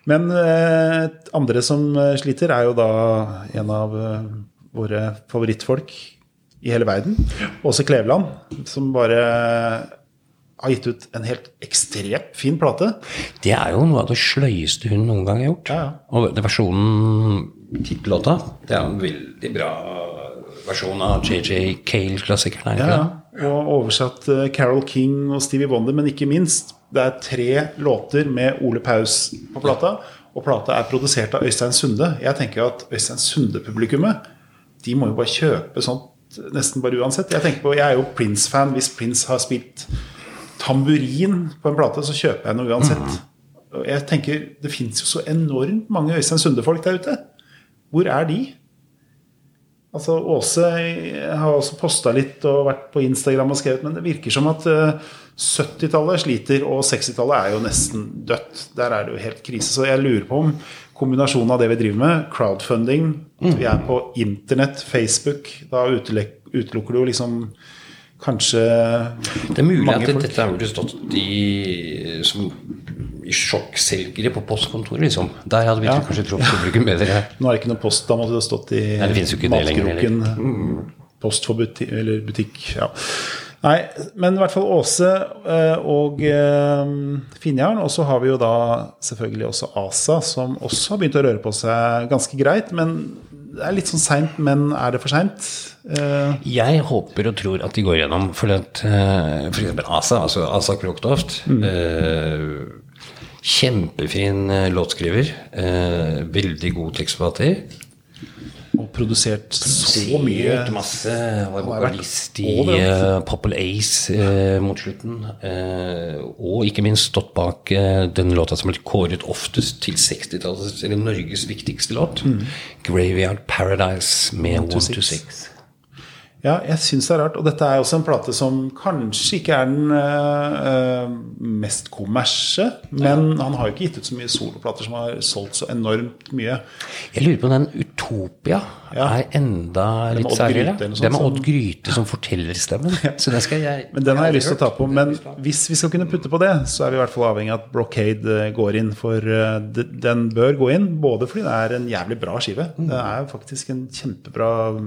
Men eh, andre som eh, sliter, er jo da en av våre favorittfolk i hele verden. Åse Kleveland, som bare har gitt ut en helt ekstremt fin plate. Det er jo noe av det sløyeste hun noen gang har gjort. Ja, ja. Og versjonen, tittellåta, det er en veldig bra versjon av JJ Cale-klassikeren. er Ja, ja. Og oversatt eh, Carol King og Stevie Wonder, men ikke minst. Det er tre låter med Ole Paus på plata, og plata er produsert av Øystein Sunde. Jeg tenker at Øystein Sunde-publikummet, de må jo bare kjøpe sånt nesten bare uansett. Jeg tenker på, jeg er jo Prince-fan. Hvis Prince har spilt tamburin på en plate, så kjøper jeg noe uansett. Og jeg tenker, Det fins jo så enormt mange Øystein Sunde-folk der ute. Hvor er de? Altså, Åse har også posta litt og vært på Instagram og skrevet, men det virker som at eh, 70-tallet sliter, og 60-tallet er jo nesten dødt. Der er det jo helt krise. Så jeg lurer på om kombinasjonen av det vi driver med, crowdfunding, vi er på internett, Facebook, da utelukker du jo liksom kanskje Det er mulig at folk. dette burde stått i, som, sjokkselgere på postkontoret, liksom. Der hadde vi Ja. kanskje truffet publikum bedre. Nå er det ikke noe post, da måtte det stått i Nei, det det lenger. Post for butikk, eller butikk. Ja. Nei, men i hvert fall Åse eh, og Finjern. Og så har vi jo da selvfølgelig også Asa, som også har begynt å røre på seg ganske greit. Men det er litt sånn seint, men er det for seint? Eh, Jeg håper og tror at de går gjennom, for at eh, for eksempel Asa, altså Asa Kroktoft eh, Kjempefin eh, låtskriver. Eh, veldig god tekstforfatter. og produsert så mye masse. Var vokalist i uh, Popple Ace eh, mot slutten. eh, og ikke minst stått bak uh, den låta som ble kåret oftest til 60-tallets, eller Norges viktigste låt. Mm. 'Graveyard Paradise' med 'One to Six. Ja, jeg syns det er rart. Og dette er også en plate som kanskje ikke er den eh, mest kommersie, men han har jo ikke gitt ut så mye soloplater som har solgt så enormt mye. Jeg lurer på den Utopia Ja. er enda litt særligere. Det er med Odd Gryte som fortellerstemmen. Så den skal jeg Men den har jeg lyst til å ta på. Men hvis vi skal kunne putte på det, så er vi i hvert fall avhengig av at Brocade eh, går inn. For eh, den bør gå inn, både fordi det er en jævlig bra skive. Det er faktisk en kjempebra Og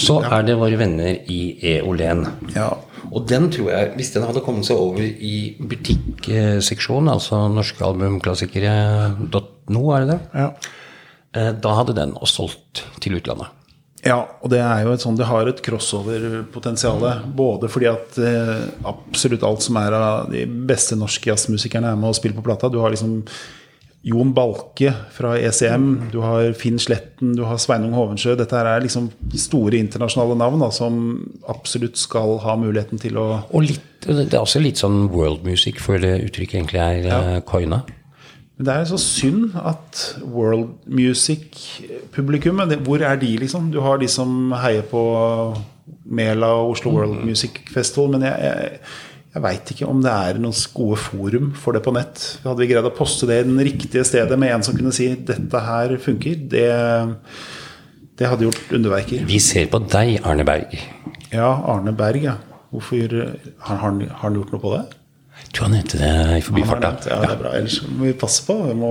så er det våre venner i Eolén. Ja. Og den tror jeg, hvis den hadde kommet seg over i butikkseksjonen, altså norskealbumklassikere.no, er det det? Ja. Eh, Da hadde den også solgt til utlandet. Ja, og det er jo et sånn, det har et crossover-potensial. Både fordi at eh, absolutt alt som er av de beste norske jazzmusikerne er med å spille på plata. Du har liksom Jon Balke fra ECM, du har Finn Sletten, du har Sveinung Hovensjø. Dette her er liksom store internasjonale navn da, som absolutt skal ha muligheten til å Og litt, det er også litt sånn world music, før det uttrykket egentlig er ja. coina. Men det er så synd at world music-publikummet Hvor er de, liksom? Du har de som heier på Mela og Oslo World Music Festival, men jeg, jeg, jeg veit ikke om det er noen gode forum for det på nett. Hadde vi greid å poste det i den riktige stedet med en som kunne si 'dette her funker', det, det hadde gjort underverker. Vi ser på deg, Arne Berg. Ja, Arne Berg, ja. Hvorfor har han, har han gjort noe på det? Tror han nevnte det i forbifarta. Ja, det er bra. Ellers må vi passe på. Vi må,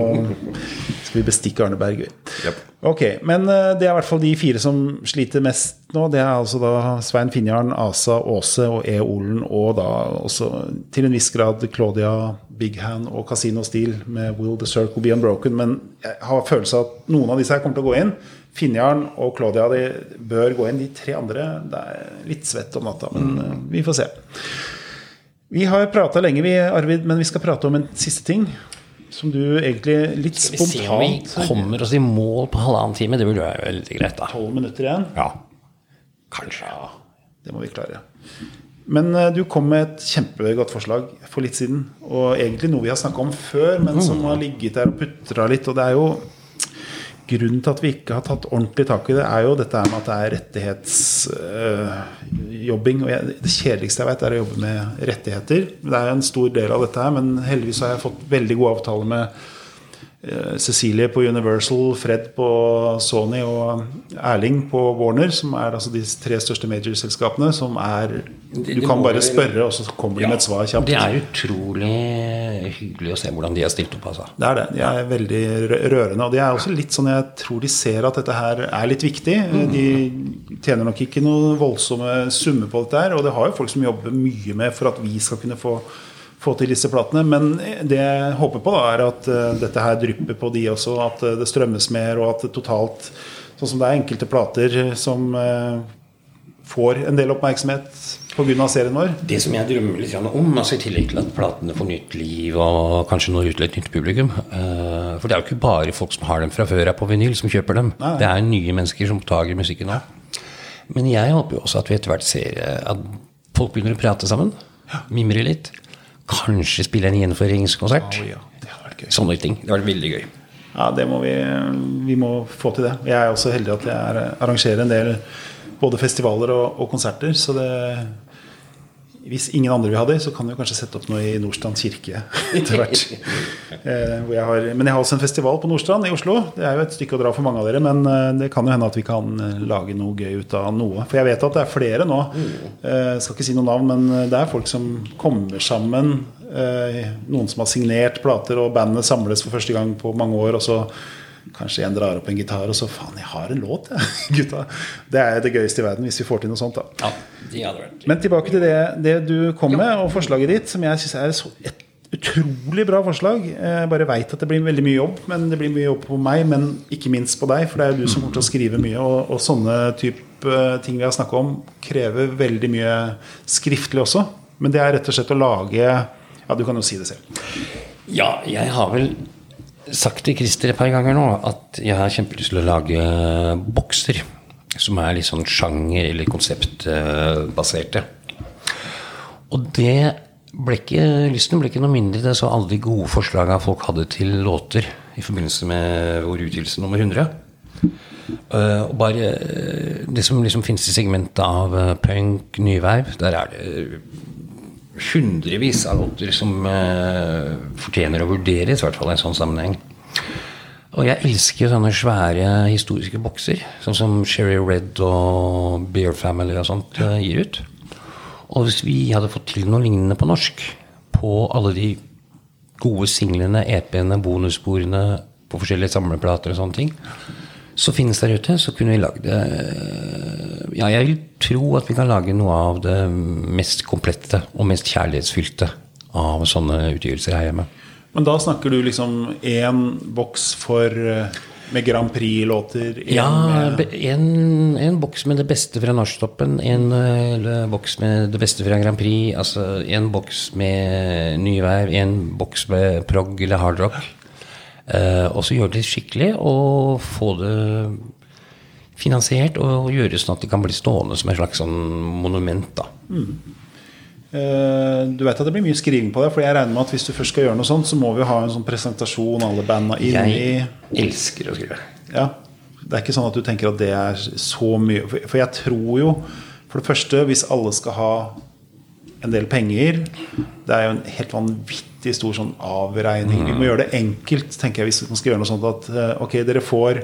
skal vi bestikke Arne Berg? vi. Japp. Ok, men eh, det er i hvert fall de fire som sliter mest nå. Det er altså da Svein Finjarn, Asa Aase og E. Olen, og da også til en viss grad Claudia Big Hand og Casino Steel med Will the Circle Be Unbroken. Men jeg har følelsen av at noen av disse her kommer til å gå inn. Finjarn og Claudia de bør gå inn. De tre andre det er litt svett om natta, men eh, vi får se. Vi har prata lenge, vi, Arvid, men vi skal prate om en siste ting. Som du egentlig litt spontant Skal Vi se om vi kommer oss i mål på halvannen time. Det burde være veldig greit, da. Tolv minutter igjen. Ja. Kanskje. Det må vi klare. Men eh, du kom med et kjempegodt forslag for litt siden. Og egentlig noe vi har snakka om før, men som har ligget der og putra litt. Og det er jo Grunnen til at vi ikke har tatt ordentlig tak i det, er jo dette med at det er rettighetsjobbing. og jeg, det kjedeligste jeg vet, er å jobbe med rettigheter. Det er en stor del av dette her, men heldigvis har jeg fått veldig gode avtaler med eh, Cecilie på Universal, Fred på Sony og Erling på Warner, som er altså de tre største major-selskapene, som er Du kan bare spørre, og så kommer de med et svar kjapt. Det er utrolig hyggelig å se hvordan de har stilt opp, altså. Det er det. De er veldig rørende. Og det er også litt sånn jeg tror de ser at dette her er litt viktig. De tjener nok ikke noen voldsomme summer på dette her, og det har jo folk som jobber mye med for at vi skal kunne få få til disse platene, Men det jeg håper på, da, er at eh, dette her drypper på de også. At eh, det strømmes mer, og at det totalt Sånn som det er enkelte plater som eh, får en del oppmerksomhet pga. serien vår. Det som jeg drømmer litt om, altså i tillegg til at platene får nytt liv og kanskje når ut til et nytt publikum For det er jo ikke bare folk som har dem fra før er på vinyl, som kjøper dem. Nei. Det er nye mennesker som oppdager musikken nå. Men jeg håper jo også at vi etter hvert ser at folk begynner å prate sammen. Mimre litt. Kanskje spille en gjenforeningskonsert. Oh, ja, det vært gøy. Sånne ting. Det har vært veldig gøy. Ja, det må vi, vi må få til det. Jeg er også heldig at jeg er, arrangerer en del både festivaler og, og konserter. Så det, hvis ingen andre vil ha det, så kan vi kanskje sette opp noe i Nordstrand kirke etter hvert. Eh, jeg har, men jeg har også en festival på Nordstrand i Oslo. Det er jo et stykke å dra for mange av dere, men eh, det kan jo hende at vi kan eh, lage noe gøy ut av noe. For jeg vet at det er flere nå. Eh, skal ikke si noe navn, men eh, det er folk som kommer sammen. Eh, noen som har signert plater, og bandet samles for første gang på mange år. og så Kanskje en drar opp en gitar, og så Faen, jeg har en låt, jeg, gutta. Det er det gøyeste i verden hvis vi får til noe sånt. da Ja, Men tilbake til det, det du kom med, og forslaget ditt, som jeg syns er et utrolig bra forslag. Jeg bare veit at det blir veldig mye jobb, men det blir mye jobb på meg, men ikke minst på deg, for det er jo du som kommer til å skrive mye, og, og sånne type ting vi har snakka om, krever veldig mye skriftlig også. Men det er rett og slett å lage Ja, du kan jo si det selv. Ja, jeg har vel sagt til Christer et par ganger nå at jeg har kjempelyst til å lage bokser som er litt sånn sjanger- eller konseptbaserte. Og det ble ikke, lysten ble ikke noe mindre. Det så alle de gode forslagene folk hadde til låter i forbindelse med vår utgivelse nummer 100. Uh, og bare uh, det som liksom finnes i segmentet av uh, punk, nyverv, der er det hundrevis av låter som eh, fortjener å vurderes, i hvert fall i en sånn sammenheng. Og jeg elsker sånne svære historiske bokser, sånn som Sherry Red og Bear Family og sånt eh, gir ut. Og hvis vi hadde fått til noe lignende på norsk, på alle de gode singlene, EP-ene, bonussporene på forskjellige samleplater og sånne ting, så finnes der ute, så kunne vi lagd det Ja, jeg vil tro at vi kan lage noe av det mest komplette og mest kjærlighetsfylte av sånne utgivelser her hjemme. Men da snakker du liksom én boks for eh, med Grand Prix-låter? Ja, en, en boks med det beste fra Norsktoppen, en eh, boks med det beste fra Grand Prix, altså en boks med nyvær, en boks med prog eller hardrock. Eh, og så gjøre det skikkelig og få det finansiert og gjøre sånn at det kan bli stående som et slags sånn monument. da. Eh, Du vet at det blir mye skriving på det, for jeg regner med at hvis du først skal gjøre noe sånt, så må vi ha en sånn presentasjon, alle banda inni Jeg elsker å skrive. Ja. Det er ikke sånn at du tenker at det er så mye for jeg tror jo, for det første, hvis alle skal ha en del penger Det er jo en helt vanvittig stor sånn avregning. Vi må gjøre det enkelt, tenker jeg, hvis man skal gjøre noe sånt at eh, ok, dere får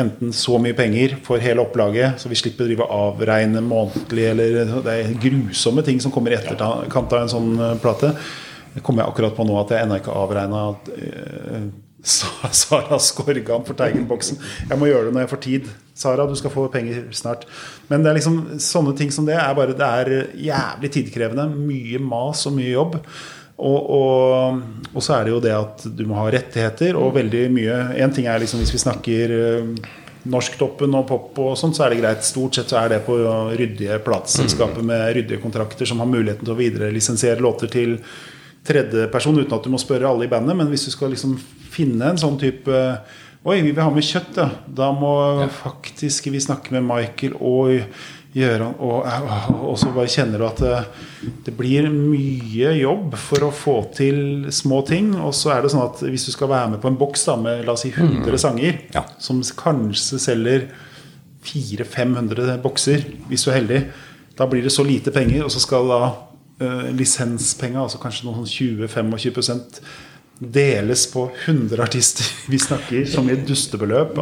enten så mye penger for hele opplaget, så vi slipper å drive avregne månedlig, eller det er grusomme ting som kommer i etterkant av en sånn eh, plate. Det kommer jeg akkurat på nå at jeg ennå ikke har avregna Sara Skorgan for Teigen-boksen. Jeg må gjøre det når jeg får tid. Sara, du skal få penger snart. Men det er liksom sånne ting som det er bare Det er jævlig tidkrevende. Mye mas og mye jobb. Og, og, og, så er det jo det at du må ha rettigheter og veldig mye En ting er liksom hvis vi snakker uh, Norsktoppen og pop og sånt, så er det greit. Stort sett så er det på ryddige plateselskaper med ryddige kontrakter som har muligheten til å viderelisensiere låter til tredjeperson uten at du må spørre alle i bandet. Men hvis du skal liksom finne en sånn type Oi, vi vil ha med kjøtt, ja. Da må ja. faktisk vi snakke med Michael og Gjøran. og, og, så bare kjenner du at det, det, blir mye jobb for å få til små ting. Og så er det sånn at hvis du skal være med på en boks da, med la oss si 100 mm. sanger, ja. som kanskje selger 400-500 bokser, hvis du er heldig, da blir det så lite penger, og så skal da uh, lisenspenger, altså kanskje noen sånn 20-25 deles på 100 artister. Vi snakker som i et dustebeløp.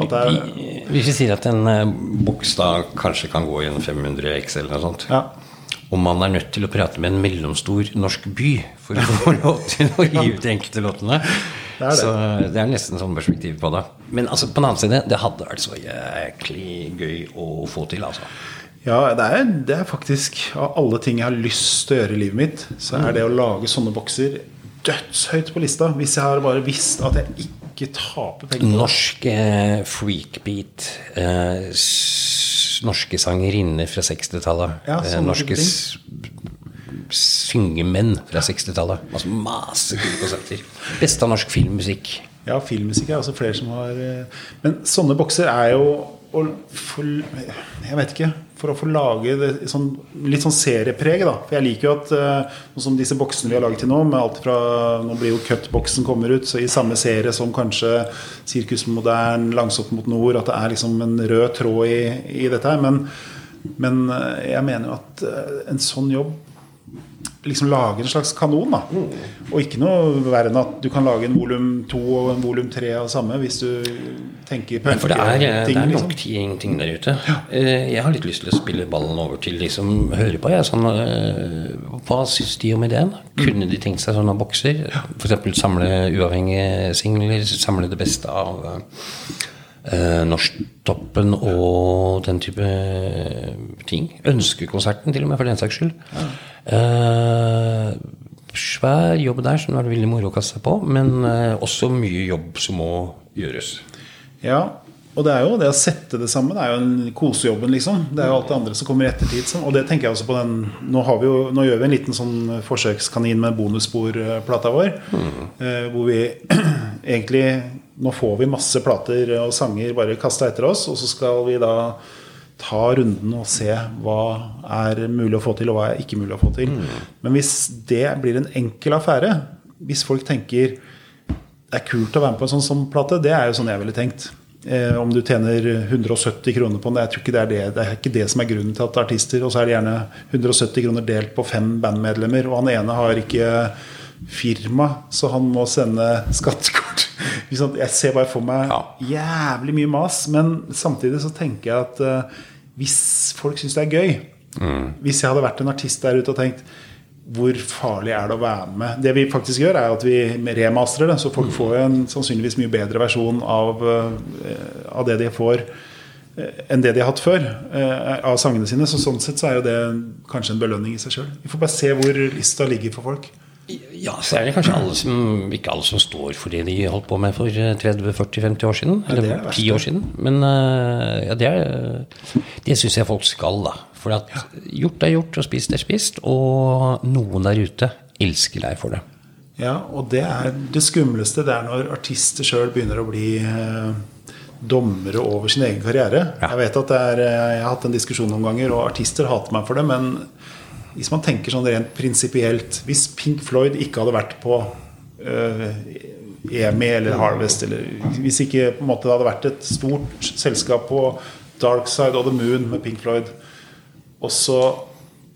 Hvis vi sier at en uh, boks da kanskje kan gå i en 500 X eller noe sånt, ja. og man er nødt til å prate med en mellomstor norsk by for å få lov til å gi ut de enkelte låtene det det. Så det er nesten sånn perspektiv på det. Men altså, på den annen side, det hadde vært så jæklig gøy å få til, altså. Ja, det er, det er, faktisk Av alle ting jeg har lyst til å gjøre i livet mitt, så er det å lage sånne bokser dødshøyt på lista. Hvis jeg har bare visst at jeg ikke taper penger Norsk eh, freakbeat. Eh, norske sangerinner fra 60-tallet. Ja, eh, norske syngemenn fra 60-tallet. Altså masse kule konserter. Beste av norsk filmmusikk. Ja, filmmusikk er også flere som har eh, Men sånne bokser er jo Jeg vet ikke for å få lage det, sånn, litt sånn seriepreg. Da. For jeg liker jo at uh, som disse boksene vi har laget til nå, med alt fra Nå blir jo Cut-boksen kommer ut, så i samme serie som kanskje Sirkus Modern, Langsomt mot nord, at det er liksom en rød tråd i, i dette her. Men, men uh, jeg mener jo at uh, en sånn jobb liksom lage en slags kanon. da Og ikke noe verre enn at du kan lage en volum to og en volum tre av samme, hvis du tenker på For det er, ting, det er nok liksom. ting der ute. Ja. Eh, jeg har litt lyst til å spille ballen over til de som hører på. Jeg, sånn, eh, hva syns de om ideen? Kunne de tenkt seg sånne bokser? F.eks. samle uavhengige singler, samle det beste av eh, Norsktoppen og den type ting. Ønskekonserten, til og med, for den saks skyld. Ja. Eh, svær jobb der som det er veldig moro å kaste seg på, men eh, også mye jobb som må gjøres. Ja, og det er jo det å sette det sammen det er jo en kosejobben, liksom. Det er jo alt det andre som kommer i ettertid. Og det tenker jeg også på den Nå, vi jo, nå gjør vi en liten sånn forsøkskanin med bonussporplata vår. Mm. Eh, hvor vi egentlig Nå får vi masse plater og sanger bare kasta etter oss, og så skal vi da ta runden og se hva er mulig å få til, og hva er ikke mulig å få til. Mm. Men hvis det blir en enkel affære, hvis folk tenker det er kult å være med på en sånn, sånn plate, det er jo sånn jeg ville tenkt. Eh, om du tjener 170 kroner på den, jeg tror ikke det er det, det er ikke det som er grunnen til at artister Og så er det gjerne 170 kroner delt på fem bandmedlemmer, og han ene har ikke firma, så han må sende skattekort. Jeg ser bare for meg jævlig mye mas, men samtidig så tenker jeg at uh, hvis folk syns det er gøy mm. Hvis jeg hadde vært en artist der ute og tenkt hvor farlig er det å være med? Det vi faktisk gjør, er at vi remasterer det, så folk mm. får en sannsynligvis mye bedre versjon av, uh, av det de får uh, enn det de har hatt før av sangene sine. Så sånn sett så er jo det kanskje en belønning i seg sjøl. Vi får bare se hvor lista ligger for folk. Ja, så er det kanskje alle som, ikke alle som står for det de holdt på med for 30-40-50 år siden. Eller 10 år siden. Men eh, ja, det, er, det syns jeg folk skal, da. For at gjort er gjort, og spist er spist. Og noen der ute elsker deg for det. Ja, og det er det skumleste. Det er når artister sjøl begynner å bli eh, dommere over sin egen karriere. Ja. Jeg vet at er, eh, jeg har hatt en diskusjon noen ganger, og artister hater meg for det. men hvis man tenker sånn rent prinsipielt Hvis Pink Floyd ikke hadde vært på uh, EMI eller Harvest, eller hvis ikke på en måte det hadde vært et stort selskap på Dark Side of the Moon med Pink Floyd, og så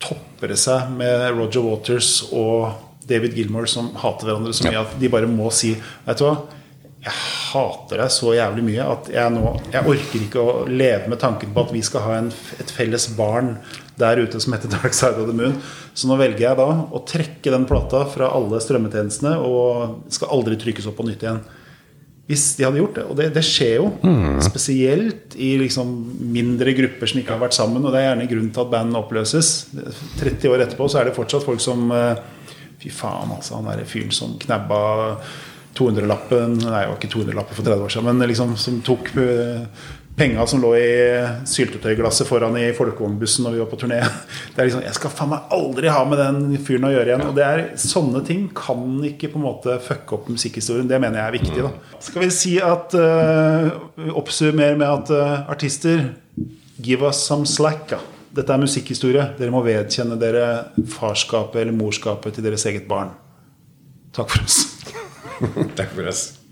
topper det seg med Roger Waters og David Gilmore som hater hverandre så mye at de bare må si Vet du hva, jeg hater deg så jævlig mye at jeg nå Jeg orker ikke å leve med tanken på at vi skal ha en, et felles barn der ute som heter Dark Side of the Moon. Så nå velger jeg da å trekke den plata fra alle strømmetjenestene og skal aldri trykkes opp på nytt igjen. Hvis de hadde gjort det. Og det, det skjer jo. Spesielt i liksom mindre grupper som ikke har vært sammen. Og det er gjerne grunnen til at band oppløses. 30 år etterpå så er det fortsatt folk som eh, Fy faen, altså. Han derre fyren som knabba 200-lappen Nei, det var ikke 200-lapper for 30 år siden, men liksom som tok eh, penga som lå i syltetøyglasset foran i folkevognbussen når vi var på turné. Det er liksom, Jeg skal faen meg aldri ha med den fyren å gjøre igjen. Og det er Sånne ting kan ikke på en måte fucke opp musikkhistorien. Det mener jeg er viktig. da Skal vi si at uh, Oppsummer med at uh, artister Give us some slack. da Dette er musikkhistorie. Dere må vedkjenne dere farskapet eller morskapet til deres eget barn. Takk for oss. Takk for oss.